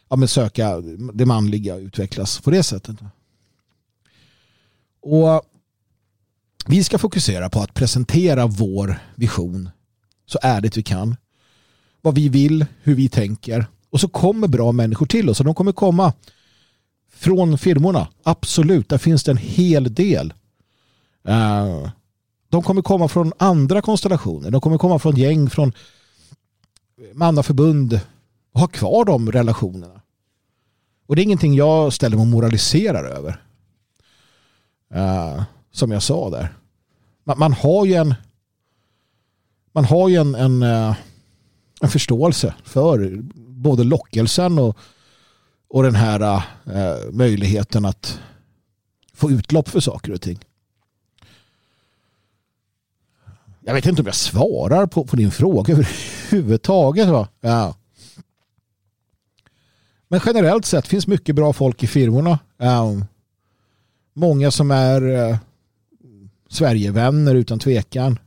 ja, men söka det manliga och utvecklas på det sättet. Och vi ska fokusera på att presentera vår vision så ärligt vi kan. Vad vi vill, hur vi tänker. Och så kommer bra människor till oss. Och de kommer komma från firmorna. Absolut, där finns det en hel del. Uh, de kommer komma från andra konstellationer. De kommer komma från gäng, från mannaförbund, och ha kvar de relationerna. Och det är ingenting jag ställer mig och moraliserar över. Uh, som jag sa där. Man, man, har ju en man har ju en, en, uh, en förståelse för både lockelsen och, och den här uh, möjligheten att få utlopp för saker och ting. Jag vet inte om jag svarar på, på din fråga överhuvudtaget. Va? Ja. Men generellt sett finns mycket bra folk i firmorna. Um, många som är uh, Sverigevänner utan tvekan.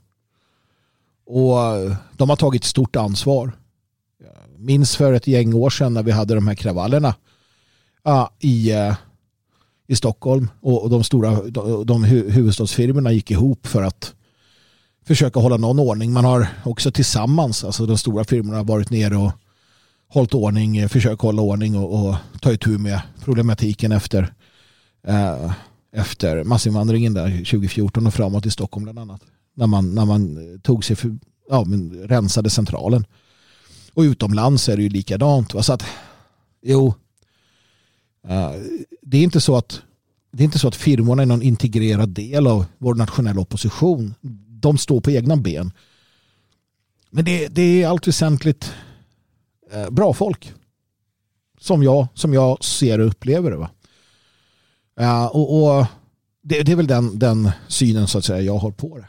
Och uh, de har tagit stort ansvar. Jag minns för ett gäng år sedan när vi hade de här kravallerna uh, i, eh, i Stockholm. Och, och de stora de, de huvudstadsfirmorna gick ihop för att försöka hålla någon ordning. Man har också tillsammans, alltså de stora firmorna, varit nere och hållit ordning, eh, försökt hålla ordning och, och ta itu med problematiken efter, eh, efter massinvandringen där 2014 och framåt i Stockholm bland annat. När man, när man tog sig för, ja, men rensade centralen. Och utomlands är det ju likadant. Va? Så att, jo, eh, det är inte så att det är inte så att firmorna är någon integrerad del av vår nationella opposition. De står på egna ben. Men det, det är allt väsentligt Eh, bra folk. Som jag, som jag ser och upplever det. Va? Eh, och, och det, det, är väl den, den synen så att säga jag har på det.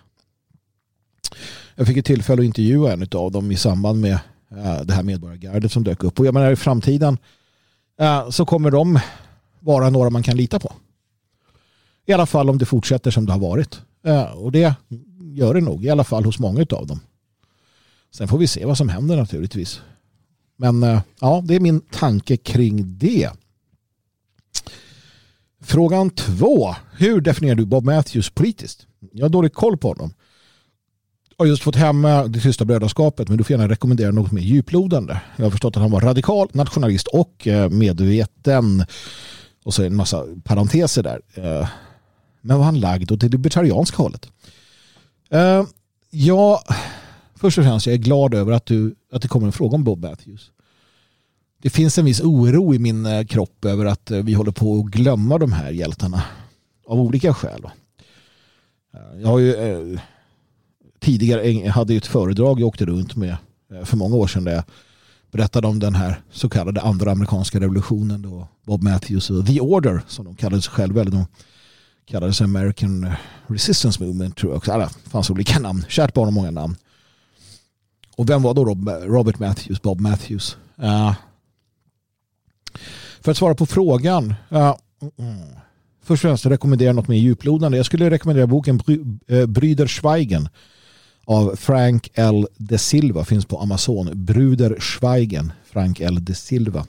Jag fick ett tillfälle att intervjua en av dem i samband med eh, det här medborgargardet som dök upp. Och jag menar i framtiden eh, så kommer de vara några man kan lita på. I alla fall om det fortsätter som det har varit. och det gör det nog, i alla fall hos många av dem. Sen får vi se vad som händer naturligtvis. Men eh, ja, det är min tanke kring det. Frågan två. Hur definierar du Bob Matthews politiskt? Jag har dålig koll på honom. Jag har just fått hem eh, det tysta brödraskapet men du får gärna rekommendera något mer djuplodande. Jag har förstått att han var radikal, nationalist och eh, medveten. Och så en massa parenteser där. Men var han lagd åt det libertarianska hållet? Eh, ja, först och främst jag är glad över att, du, att det kommer en fråga om Bob Matthews. Det finns en viss oro i min eh, kropp över att eh, vi håller på att glömma de här hjältarna av olika skäl. Jag har ju eh, tidigare hade ett föredrag jag åkte runt med för många år sedan där jag berättade om den här så kallade andra amerikanska revolutionen då Bob Matthews och The Order som de kallade sig själva eller de Kallades American Resistance Movement tror jag också. Alla fanns olika namn. Kärt barn har många namn. Och vem var då Robert Matthews, Bob Matthews? Uh, för att svara på frågan. Uh, först och främst rekommenderar något mer djuplodande. Jag skulle rekommendera boken Bry, eh, uh, Brüder Schweigen av Frank L. de Silva. Finns på Amazon. Bruder Schweigen. Frank L. de Silva.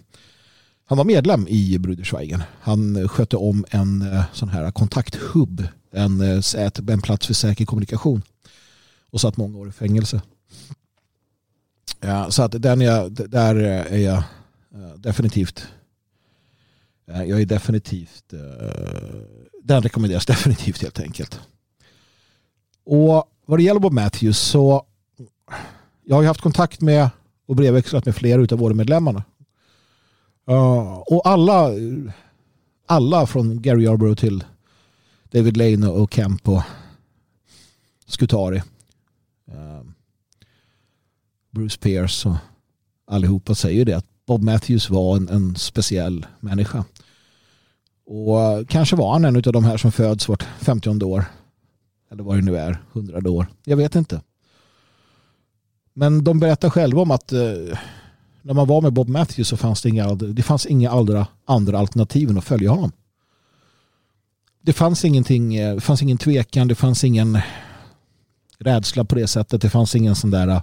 Han var medlem i Bruderschweigen. Han eh, skötte om en eh, sån här kontakthubb. En, eh, en plats för säker kommunikation. Och satt många år i fängelse. Ja, så att den är, där är jag definitivt jag är definitivt den rekommenderas definitivt helt enkelt. Och vad det gäller Bob Matthews så jag har ju haft kontakt med och brevväxlat med flera av våra medlemmarna. Och alla alla från Gary Yarborough till David Lane och Kemp och Skutari ehm, Bruce Pierce och allihopa säger det att Bob Matthews var en, en speciell människa. Och uh, kanske var han en av de här som föds vart 50 år. Eller vad det nu är, 100 år. Jag vet inte. Men de berättar själva om att uh, när man var med Bob Matthews så fanns det inga, det fanns inga andra, andra alternativ än att följa honom. Det fanns ingenting, eh, det fanns ingen tvekan, det fanns ingen rädsla på det sättet. Det fanns ingen sån där eh,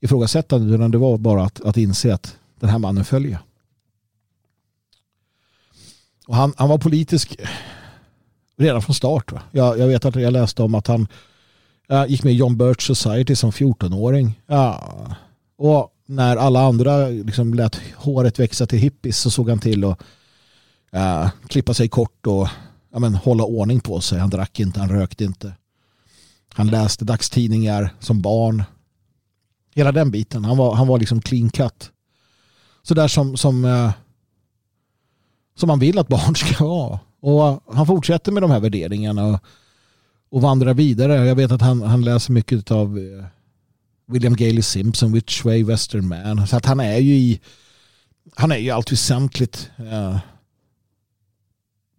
ifrågasättande utan det var bara att, att inse att den här mannen följer. Och han, han var politisk redan från start. Va? Jag, jag vet att jag läste om att han äh, gick med i John Birch Society som 14-åring. Ja. Och när alla andra liksom lät håret växa till hippies så såg han till att uh, klippa sig kort och ja, men, hålla ordning på sig. Han drack inte, han rökte inte. Han läste dagstidningar som barn. Hela den biten. Han var, han var liksom clean cut. sådär som, som, uh, som man vill att barn ska vara. Och han fortsätter med de här värderingarna och, och vandrar vidare. Jag vet att han, han läser mycket av eh, William Gailey Simpson, Which Way Western Man. Så att han är ju i han är ju allt väsentligt eh,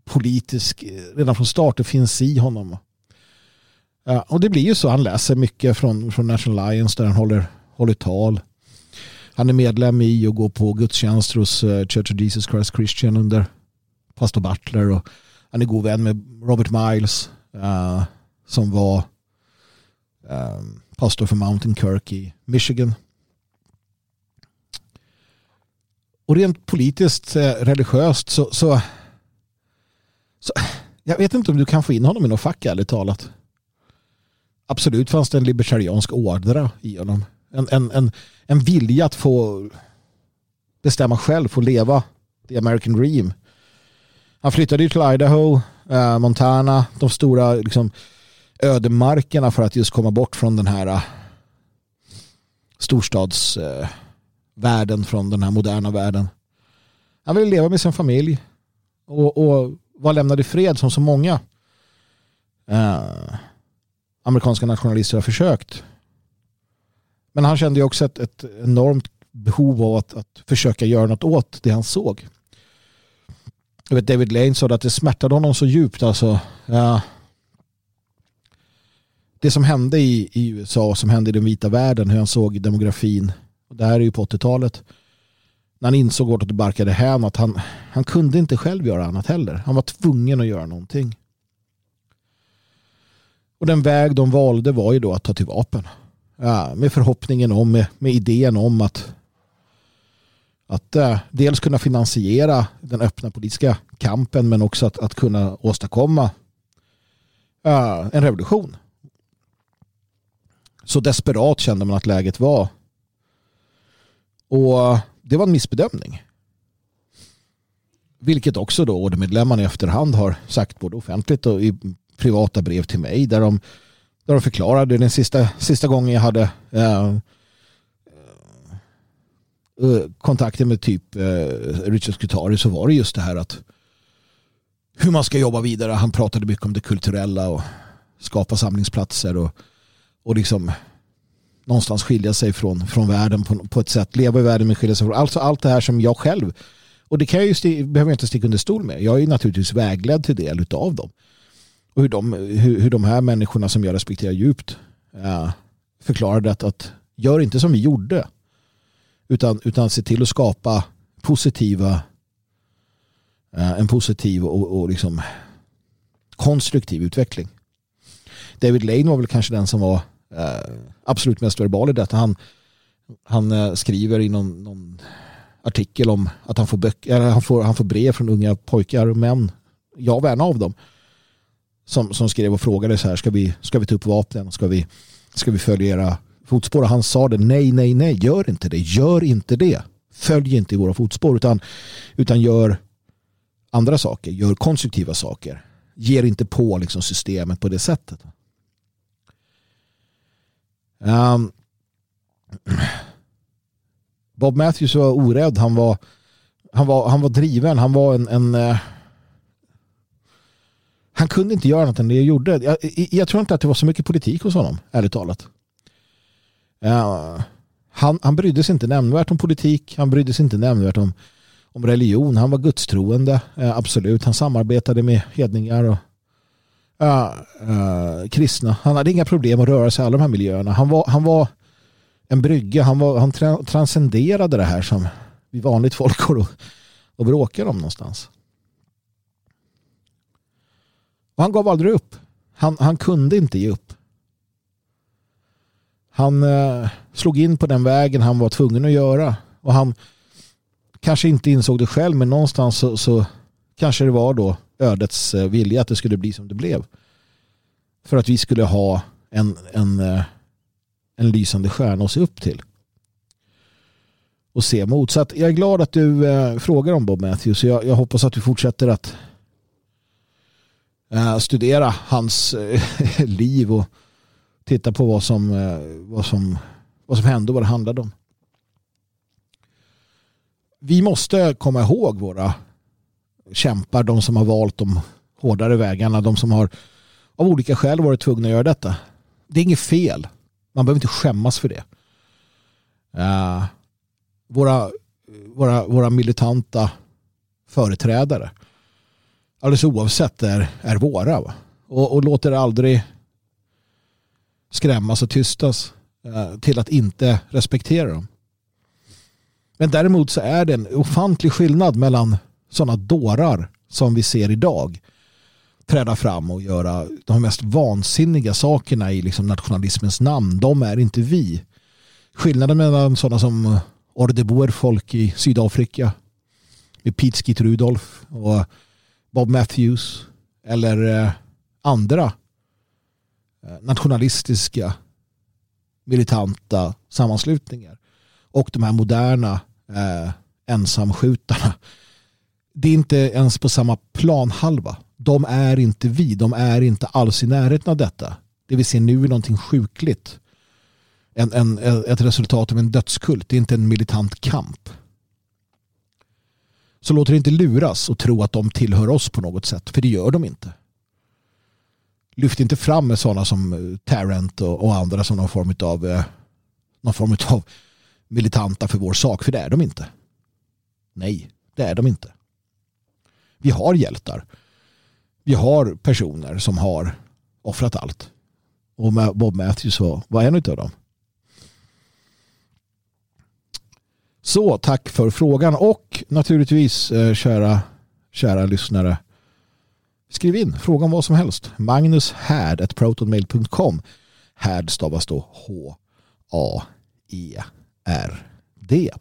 politisk eh, redan från start. Det finns i honom. Eh, och det blir ju så. Han läser mycket från, från National Alliance där han håller, håller tal. Han är medlem i och går på gudstjänster hos eh, Church of Jesus Christ Christian under pastor Butler. Och han är god vän med Robert Miles uh, som var um, pastor för Mountain Kirk i Michigan. Och rent politiskt, eh, religiöst så, så, så jag vet inte om du kan få in honom i något fack ärligt talat absolut fanns det en libertariansk ådra i honom. En, en, en, en vilja att få bestämma själv, få leva the American dream. Han flyttade ju till Idaho, eh, Montana, de stora liksom, ödemarkerna för att just komma bort från den här äh, storstadsvärlden, äh, från den här moderna världen. Han ville leva med sin familj och, och var lämnad i fred som så många. eh, amerikanska nationalister har försökt. Men han kände ju också ett, ett enormt behov av att, att försöka göra något åt det han såg. Jag vet, David Lane sa att det smärtade honom så djupt. Alltså, eh, det som hände i, i USA, som hände i den vita världen, hur han såg demografin. Och det här är ju på 80-talet. När han insåg vart det barkade hem att han, han kunde inte själv göra annat heller. Han var tvungen att göra någonting. Och den väg de valde var ju då att ta till vapen. Ja, med förhoppningen om, med, med idén om att, att äh, dels kunna finansiera den öppna politiska kampen men också att, att kunna åstadkomma äh, en revolution. Så desperat kände man att läget var. Och det var en missbedömning. Vilket också då ordermedlemmarna i efterhand har sagt både offentligt och i privata brev till mig där de, där de förklarade den sista, sista gången jag hade eh, eh, eh kontakter med typ eh, Richard Scutari så var det just det här att hur man ska jobba vidare. Han pratade mycket om det kulturella och skapa samlingsplatser och, och liksom någonstans skilja sig från, från världen på, på ett sätt. Leva i världen men skilja sig från. Alltså allt det här som jag själv och det kan jag ju behöver jag inte sticka under stol med. Jag är naturligtvis vägledd till del av dem. Och hur de, hur, hur de här människorna som jag respekterar djupt äh, förklarade att, att gör inte som vi gjorde. Utan, utan se till att skapa positiva eh, en positiv och, och liksom konstruktiv utveckling. David Lane var väl kanske den som var Eh, absolut mest verbal i detta. Han, han eh, skriver i någon, någon, artikel om att han får, böcker, han, får, han får brev från unga pojkar och män. Jag var en av dem som, som skrev och frågade så här, ska vi, ska vi ta upp vapnen? Ska vi, ska vi följa era fotspår? Och han sa det, nej, nej, nej, gör inte det, gör inte det. Följ inte i våra fotspår utan, utan gör andra saker, gör konstruktiva saker. Ger inte på liksom systemet på det sättet. Um, Bob Matthews var orädd, han var, han var, han var driven, han var en, en uh, han kunde inte göra annat än det jag gjorde. Jag, jag, tror inte att det var så mycket politik hos honom, ärligt talat. Uh, han, han brydde sig inte nämnvärt om politik. Han brydde sig inte nämnvärt om, om religion. Han var gudstroende, uh, absolut. Han samarbetade med hedningar och uh, kristna. Han hade inga problem att röra sig i alla de här miljöerna. Han var, han var en brygga. Han, var, han tra transcenderade det här som vi vanligt folk går och, och bråkar om någonstans. Och han gav aldrig upp. Han, han kunde inte ge upp. Han eh, slog in på den vägen han var tvungen att göra. Och han kanske inte insåg det själv men någonstans så, så kanske det var då ödets eh, vilja att det skulle bli som det blev. För att vi skulle ha en, en, eh, en lysande stjärna att se upp till. Och se mot. Så att jag är glad att du eh, frågar om Bob Matthews. Jag, jag hoppas att du fortsätter att Eh, studera hans eh, liv och titta på vad som, eh, vad, som, vad som hände och vad det handlade om. vi måste komma ihåg våra kämpar, de som har valt de hårdare vägarna, de som har av olika skäl varit tvungna att göra detta. Det är inget fel. Man behöver inte skämmas för det. Uh, våra, våra, våra militanta företrädare, alldeles oavsett, är, är våra. Va? Och, och låter aldrig skrämmas och tystas uh, till att inte respektera dem. Men däremot så är det en ofantlig skillnad mellan sådana dårar som vi ser idag träda fram och göra de mest vansinniga sakerna i liksom nationalismens namn. De är inte vi. Skillnaden mellan sådana som Ordeboer folk i Sydafrika med Pete Rudolf och Bob Matthews eller eh, andra eh, nationalistiska militanta sammanslutningar och de här moderna eh, ensamskjutarna. Det är inte ens på samma planhalva. De är inte vi. De är inte alls i närheten av detta. Det vi ser nu är någonting sjukligt. En, en, ett resultat av en dödskult. Det är inte en militant kamp. Så låt er inte luras och tro att de tillhör oss på något sätt. För det gör de inte. Lyft inte fram med sådana som eh, Tarrant och, och andra som någon form av eh, någon form av militanta för vår sak, för det är de inte. Nej, det är de inte. Vi har hjältar. Vi har personer som har offrat allt. Och Bob Matthews var en av dem. Så tack för frågan och naturligtvis eh, kära, kära lyssnare. Skriv in frågan vad som helst. Magnus Härd protonmail.com. Härd stavas då H-A-E. R-D.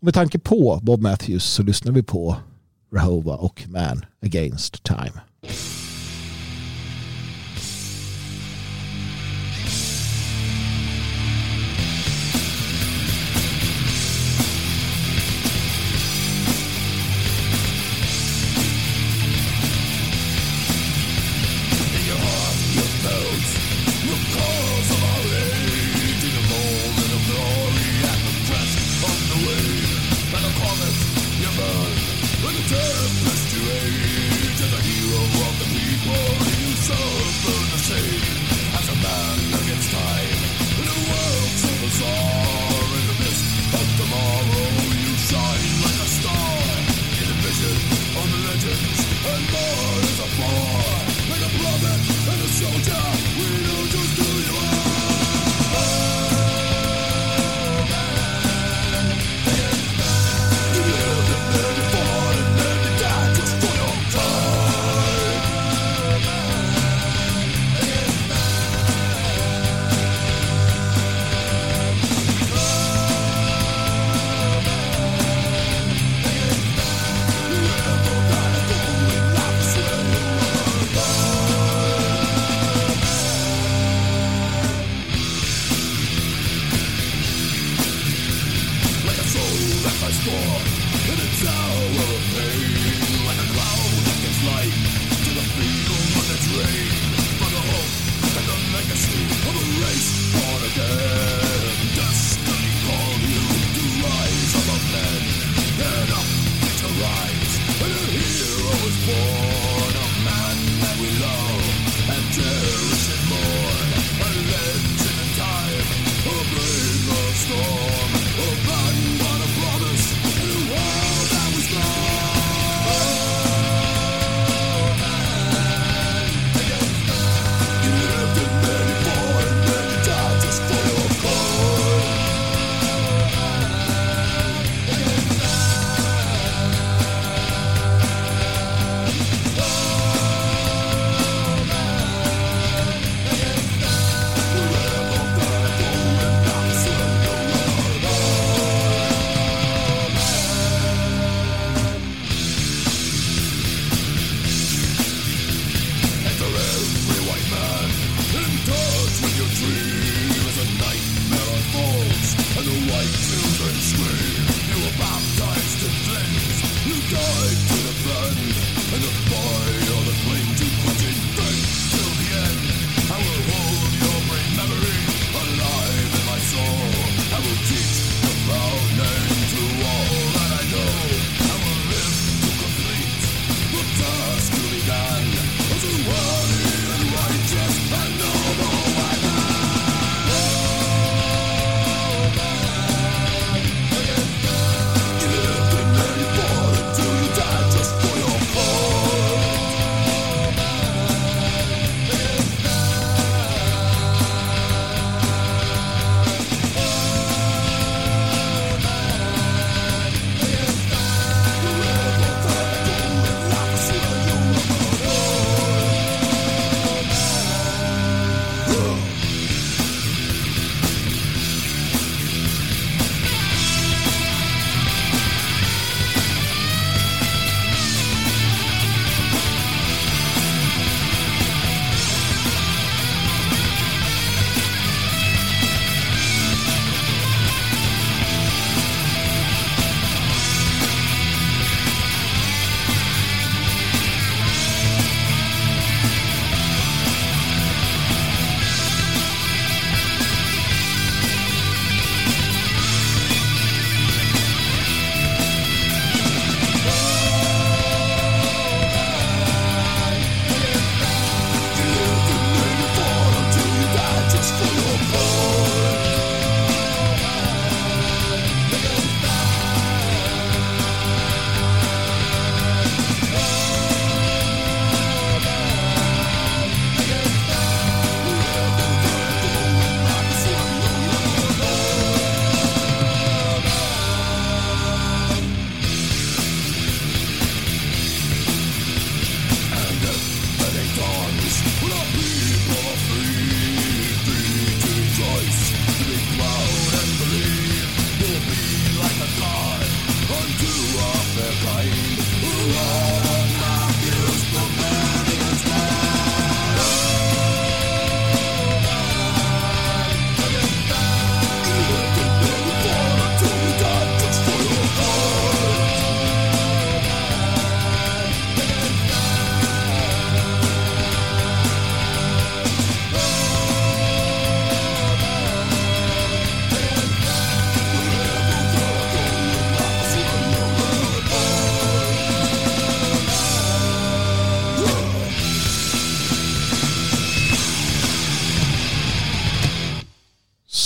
med tanke på Bob Matthews så lyssnar vi på Rahova och Man Against Time.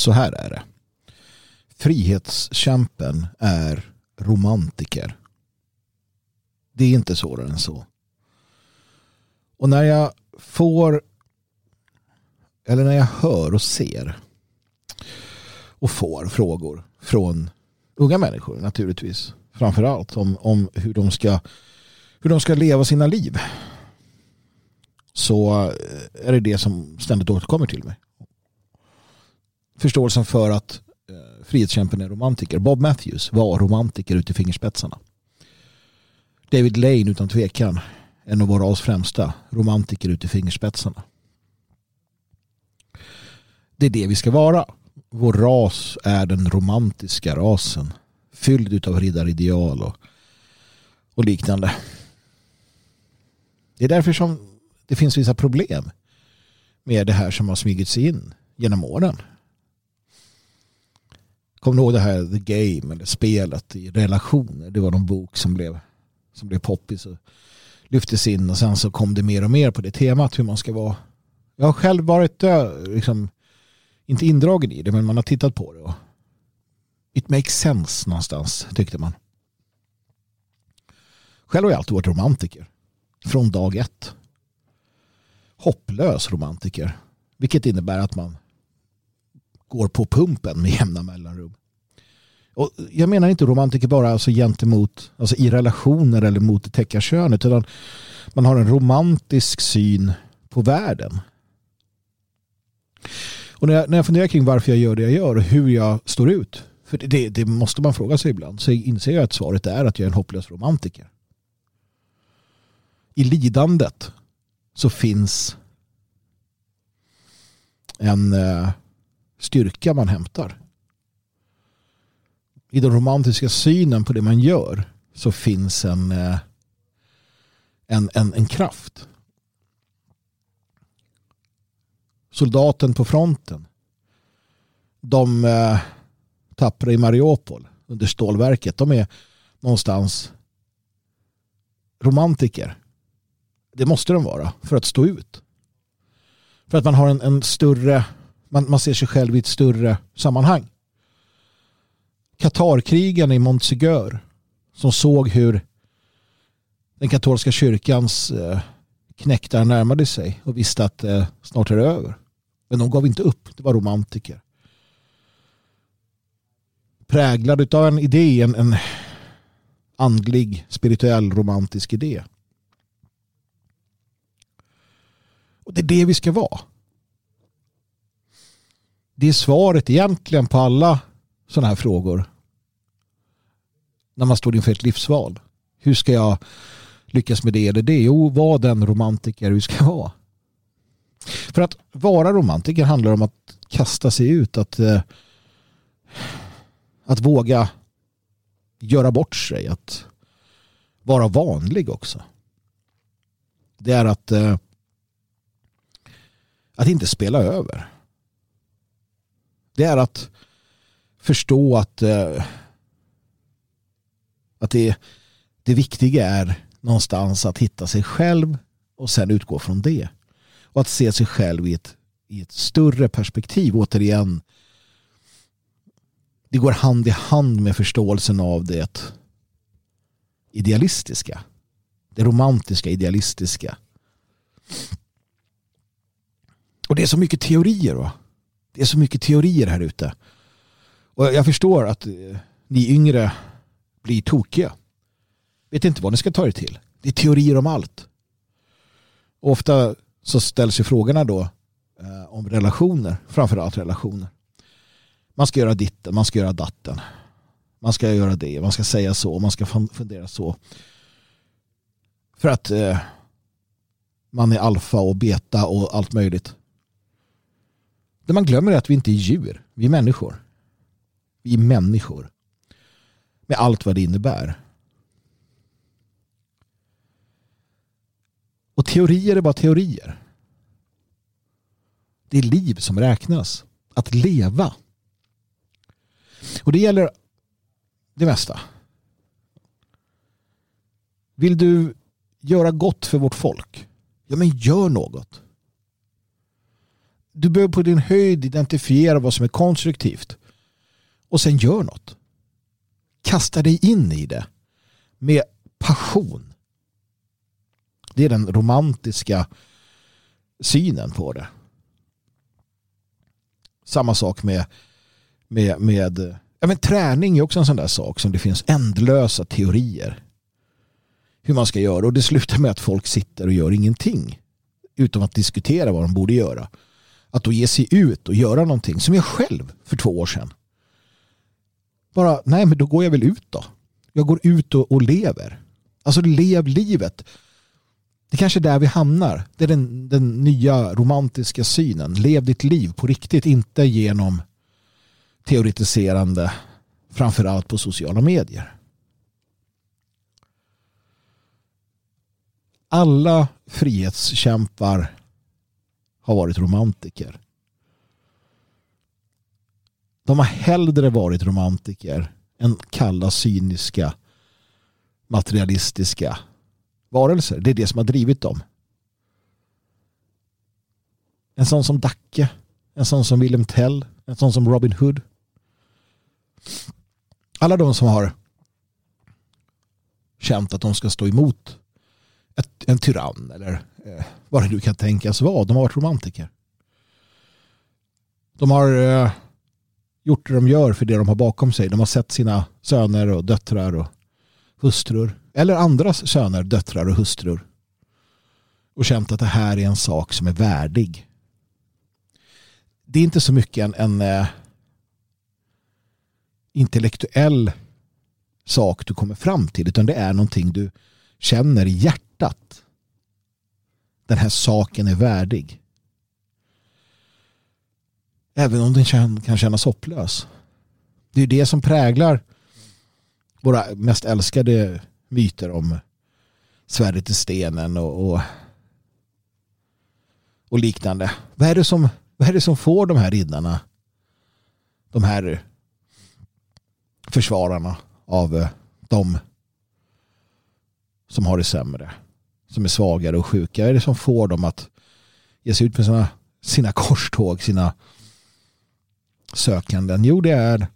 Så här är det. Frihetskämpen är romantiker. Det är inte svårare än så. Och när jag får eller när jag hör och ser och får frågor från unga människor naturligtvis framförallt om, om hur, de ska, hur de ska leva sina liv så är det det som ständigt återkommer till mig. Förståelsen för att eh, frihetskämpen är romantiker. Bob Matthews var romantiker ut i fingerspetsarna. David Lane utan tvekan en av våra främsta romantiker ut i fingerspetsarna. Det är det vi ska vara. Vår ras är den romantiska rasen. Fylld av riddarideal och, och liknande. Det är därför som det finns vissa problem med det här som har smugit sig in genom åren. Kommer du ihåg det här The Game eller spelet i relationer? Det var någon bok som blev, som blev poppis och lyftes in och sen så kom det mer och mer på det temat hur man ska vara. Jag har själv varit eh, liksom, inte indragen i det men man har tittat på det. Och it makes sense någonstans tyckte man. Själv har jag alltid varit romantiker. Från dag ett. Hopplös romantiker. Vilket innebär att man går på pumpen med jämna mellanrum. Och jag menar inte romantiker bara alltså gentemot, alltså i relationer eller mot det täcka könet utan man har en romantisk syn på världen. Och när jag, när jag funderar kring varför jag gör det jag gör och hur jag står ut, för det, det måste man fråga sig ibland, så inser jag att svaret är att jag är en hopplös romantiker. I lidandet så finns en eh, styrka man hämtar. I den romantiska synen på det man gör så finns en, eh, en, en, en kraft. Soldaten på fronten. De eh, tappra i Mariupol under stålverket. De är någonstans romantiker. Det måste de vara för att stå ut. För att man har en, en större, man, man ser sig själv i ett större sammanhang. Katarkrigen i Montsegur som såg hur den katolska kyrkans eh, knäktar närmade sig och visste att eh, snart är det över. Men de gav inte upp, det var romantiker. Präglad av en idé, en, en andlig, spirituell, romantisk idé. Och det är det vi ska vara. Det är svaret egentligen på alla sådana här frågor. När man står inför ett livsval. Hur ska jag lyckas med det eller det? Jo, var den romantiker du ska vara. För att vara romantiker handlar om att kasta sig ut, att, eh, att våga göra bort sig, att vara vanlig också. Det är att eh, att inte spela över. Det är att förstå att, eh, att det, det viktiga är någonstans att hitta sig själv och sen utgå från det. Och att se sig själv i ett, i ett större perspektiv. Återigen, det går hand i hand med förståelsen av det idealistiska. Det romantiska, idealistiska. Och det är så mycket teorier. Va? Det är så mycket teorier här ute. Och jag förstår att eh, ni yngre blir tokiga. Vet inte vad ni ska ta er till. Det är teorier om allt. Och ofta så ställs ju frågorna då eh, om relationer, framförallt relationer. Man ska göra ditten, man ska göra datten. Man ska göra det, man ska säga så, man ska fundera så. För att eh, man är alfa och beta och allt möjligt. Det man glömmer är att vi inte är djur, vi är människor. Vi är människor. Med allt vad det innebär. Och teorier är bara teorier. Det är liv som räknas. Att leva. Och det gäller det mesta. Vill du göra gott för vårt folk? Ja men gör något du behöver på din höjd identifiera vad som är konstruktivt. Och sen gör något. Kasta dig in i det. Med passion. Det är den romantiska synen på det. Samma sak med, med, med ja, men träning är också en sån där sak som det finns ändlösa teorier. Hur man ska göra och det slutar med att folk sitter och gör ingenting. Utom att diskutera vad de borde göra. Att då ge sig ut och göra någonting som jag själv för två år sedan. Bara, nej men då går jag väl ut då. Jag går ut och, och lever. Alltså lev livet. Det kanske är där vi hamnar. Det är den, den nya romantiska synen. Lev ditt liv på riktigt, inte genom teoretiserande framförallt på sociala medier. Alla frihetskämpar har varit romantiker. De har hellre varit romantiker än kalla, cyniska, materialistiska varelser. Det är det som har drivit dem. En sån som Dacke, en sån som Wilhelm Tell, en sån som Robin Hood. Alla de som har känt att de ska stå emot ett, en tyrann eller eh, vad det nu kan tänkas vara. De har varit romantiker. De har eh, gjort det de gör för det de har bakom sig. De har sett sina söner och döttrar och hustrur eller andras söner, döttrar och hustrur och känt att det här är en sak som är värdig. Det är inte så mycket en, en eh, intellektuell sak du kommer fram till utan det är någonting du känner i hjärtat. Den här saken är värdig. Även om den kan kännas hopplös. Det är det som präglar våra mest älskade myter om svärdet i stenen och, och, och, liknande. Vad är, det som, vad är det som får de här riddarna, de här försvararna av eh, de som har det sämre, som är svagare och sjuka? Vad är det som får dem att ge sig ut med sina, sina korståg, sina sökanden? Jo, det är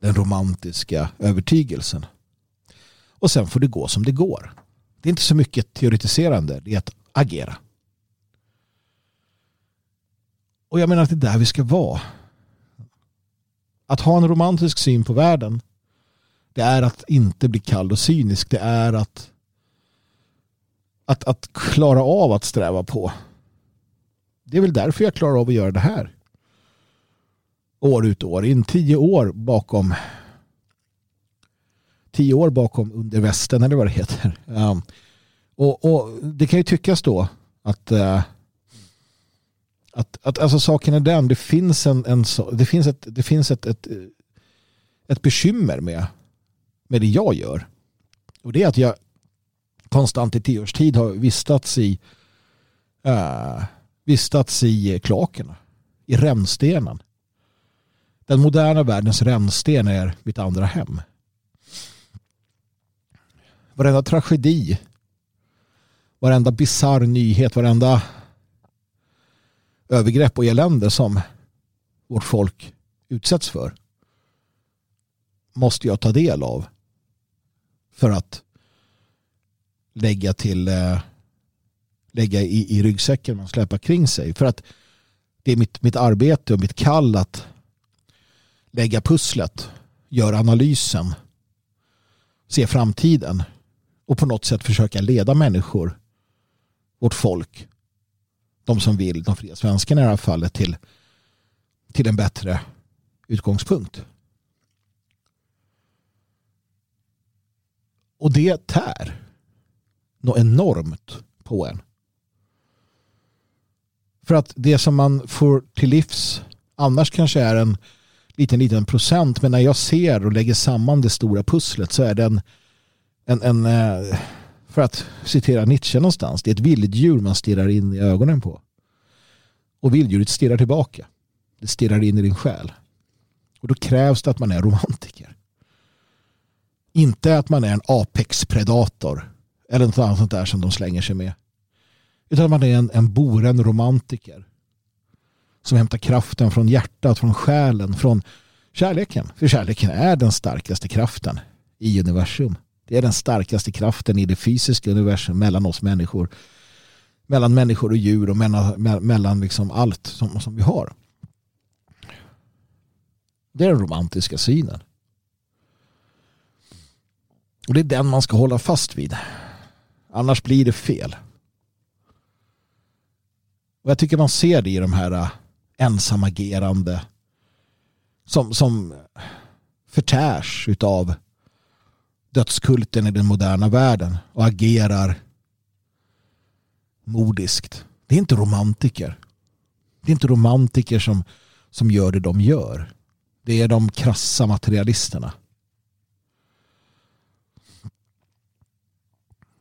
den romantiska övertygelsen. Och sen får det gå som det går. Det är inte så mycket teoretiserande, det är att agera. Och jag menar att det är där vi ska vara. Att ha en romantisk syn på världen det är att inte bli kall och cynisk. Det är att, att, att klara av att sträva på. Det är väl därför jag klarar av att göra det här. År ut och år in. Tio år bakom tio år bakom under västen eller vad det heter. Um, och, och, det kan ju tyckas då att uh, att, att alltså saken är den, det finns, en, en, det finns, ett, det finns ett, ett, ett bekymmer med, med det jag gör. Och det är att jag konstant i tio års tid har vistats i uh, vistats i klakerna, i rännstenen. Den moderna världens rännsten är mitt andra hem varenda tragedi, varenda bizarr nyhet, varenda övergrepp och elände som vårt folk utsätts för måste jag ta del av för att lägga till eh, lägga i, i ryggsäcken och släpa kring sig. För att det är mitt, mitt arbete och mitt kall att lägga pusslet, göra analysen, se framtiden och på något sätt försöka leda människor, vårt folk, de som vill, de fria svenskarna i det här fallet, till, till en bättre utgångspunkt. Och det tär något enormt på en. För att det som man får till livs annars kanske är en liten, liten procent. Men när jag ser och lägger samman det stora pusslet så är det en en, en, eh, för att citera Nietzsche någonstans, det är ett vilddjur man stirrar in i ögonen på. Och vilddjuret stirrar tillbaka. Det stirrar in i din själ. Och då krävs det att man är romantiker. Inte att man är en apex-predator eller något annat sånt där som de slänger sig med. Utan att man är en, en boren romantiker som hämtar kraften från hjärtat, från själen, från kärleken. För kärleken är den starkaste kraften i universum. Det är den starkaste kraften i det fysiska universum mellan oss människor. Mellan människor och djur och mellan, mellan liksom allt som, som vi har. Det är den romantiska synen. Och det är den man ska hålla fast vid. Annars blir det fel. Och jag tycker man ser det i de här äh, ensamagerande som, som förtärs utav dödskulten i den moderna världen och agerar modiskt. Det är inte romantiker. Det är inte romantiker som, som gör det de gör. Det är de krassa materialisterna.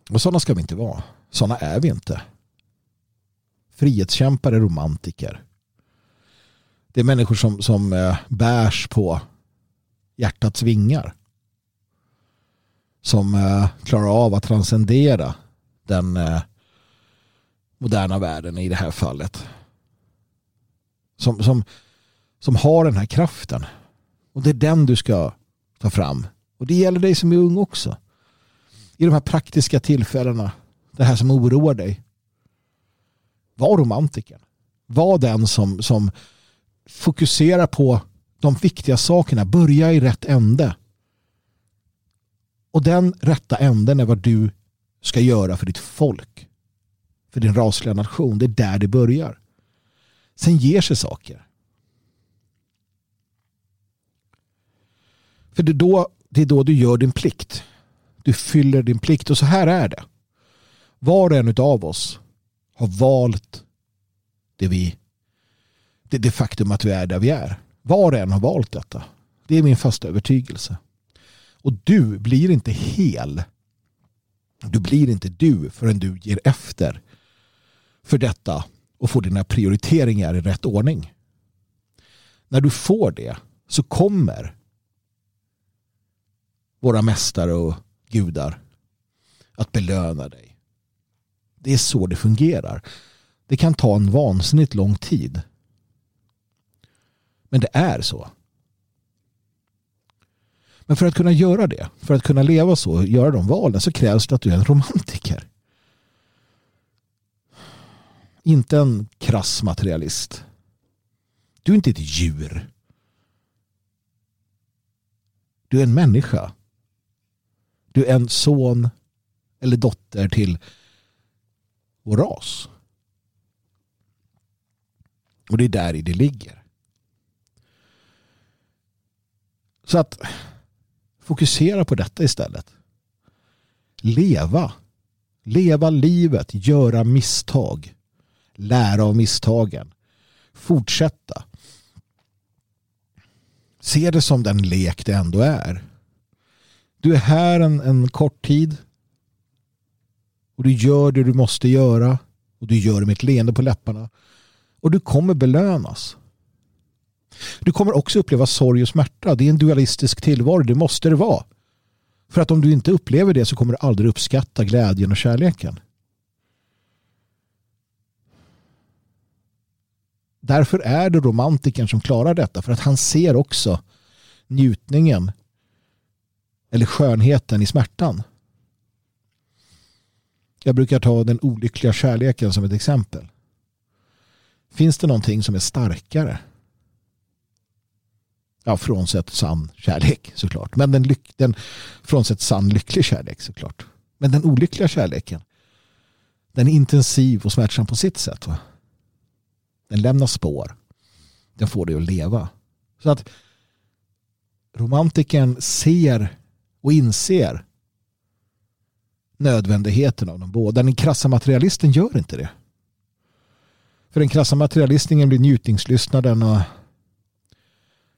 Och sådana ska vi inte vara. Sådana är vi inte. Frihetskämpar är romantiker. Det är människor som, som eh, bärs på hjärtats vingar. Som eh, klarar av att transcendera den eh, moderna världen i det här fallet. Som, som, som har den här kraften. Och det är den du ska ta fram. Och det gäller dig som är ung också. I de här praktiska tillfällena. Det här som oroar dig. Var romantiken. Var den som, som fokuserar på de viktiga sakerna. Börja i rätt ände. Och den rätta änden är vad du ska göra för ditt folk. För din rasliga nation. Det är där det börjar. Sen ger sig saker. För det är, då, det är då du gör din plikt. Du fyller din plikt och så här är det. Var och en av oss har valt det, vi, det, det faktum att vi är där vi är. Var och en har valt detta. Det är min fasta övertygelse. Och du blir inte hel. Du blir inte du förrän du ger efter för detta och får dina prioriteringar i rätt ordning. När du får det så kommer våra mästare och gudar att belöna dig. Det är så det fungerar. Det kan ta en vansinnigt lång tid. Men det är så. Men för att kunna göra det, för att kunna leva så, göra de valen, så krävs det att du är en romantiker. Inte en krass materialist. Du är inte ett djur. Du är en människa. Du är en son eller dotter till vår ras. Och det är där i det ligger. Så att fokusera på detta istället. Leva. Leva livet, göra misstag. Lära av misstagen. Fortsätta. Se det som den lek det ändå är. Du är här en, en kort tid. Och du gör det du måste göra. Och du gör det med ett leende på läpparna. Och du kommer belönas. Du kommer också uppleva sorg och smärta. Det är en dualistisk tillvaro. Det måste det vara. För att om du inte upplever det så kommer du aldrig uppskatta glädjen och kärleken. Därför är det romantiken som klarar detta. För att han ser också njutningen eller skönheten i smärtan. Jag brukar ta den olyckliga kärleken som ett exempel. Finns det någonting som är starkare? Ja, frånsett sann kärlek såklart. Men den, lyck, den frånsett sann lycklig kärlek såklart. Men den olyckliga kärleken den är intensiv och smärtsam på sitt sätt. Va? Den lämnar spår. Den får dig att leva. Så att romantiken ser och inser nödvändigheten av de båda. Den krassa materialisten gör inte det. För den krassa materialistingen blir njutningslystnaden och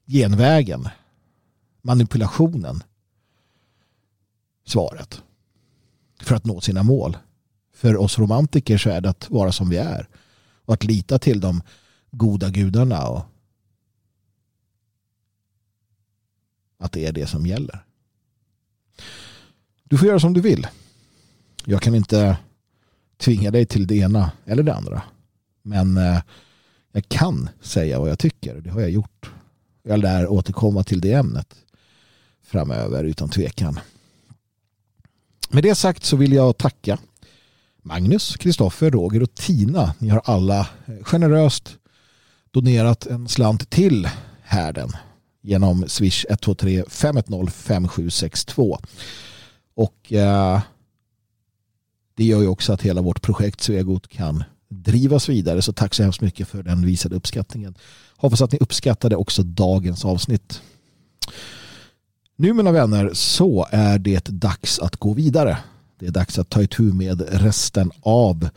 genvägen, manipulationen, svaret för att nå sina mål. För oss romantiker så är det att vara som vi är och att lita till de goda gudarna och att det är det som gäller. Du får göra som du vill. Jag kan inte tvinga dig till det ena eller det andra. Men eh, jag kan säga vad jag tycker. Det har jag gjort. Jag lär återkomma till det ämnet framöver utan tvekan. Med det sagt så vill jag tacka Magnus, Kristoffer, Roger och Tina. Ni har alla generöst donerat en slant till härden genom swish 123 510 5762. Och eh, det gör ju också att hela vårt projekt Svegot kan drivas vidare. Så tack så hemskt mycket för den visade uppskattningen. Hoppas att ni uppskattade också dagens avsnitt. Nu mina vänner så är det dags att gå vidare. Det är dags att ta itu med resten av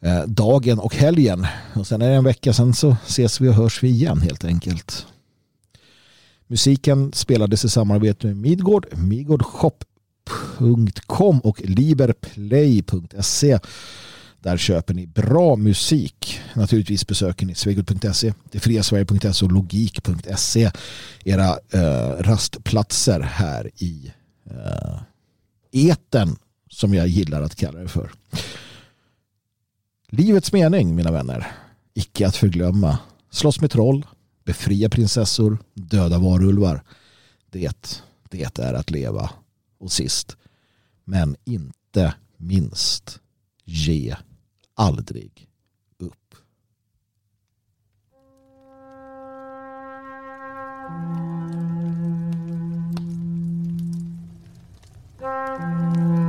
eh, dagen och helgen. Och sen är det en vecka sen så ses vi och hörs vi igen helt enkelt. Musiken spelades i samarbete med Midgård, Midgård Shop liberplay.com och liberplay.se. Där köper ni bra musik. Naturligtvis besöker ni svegot.se, detfriasverige.se och logik.se. Era eh, rastplatser här i eh, eten som jag gillar att kalla det för. Livets mening, mina vänner. Icke att förglömma. Slåss med troll, befria prinsessor, döda varulvar. Det, det är att leva och sist. Men inte minst, ge aldrig upp. Mm.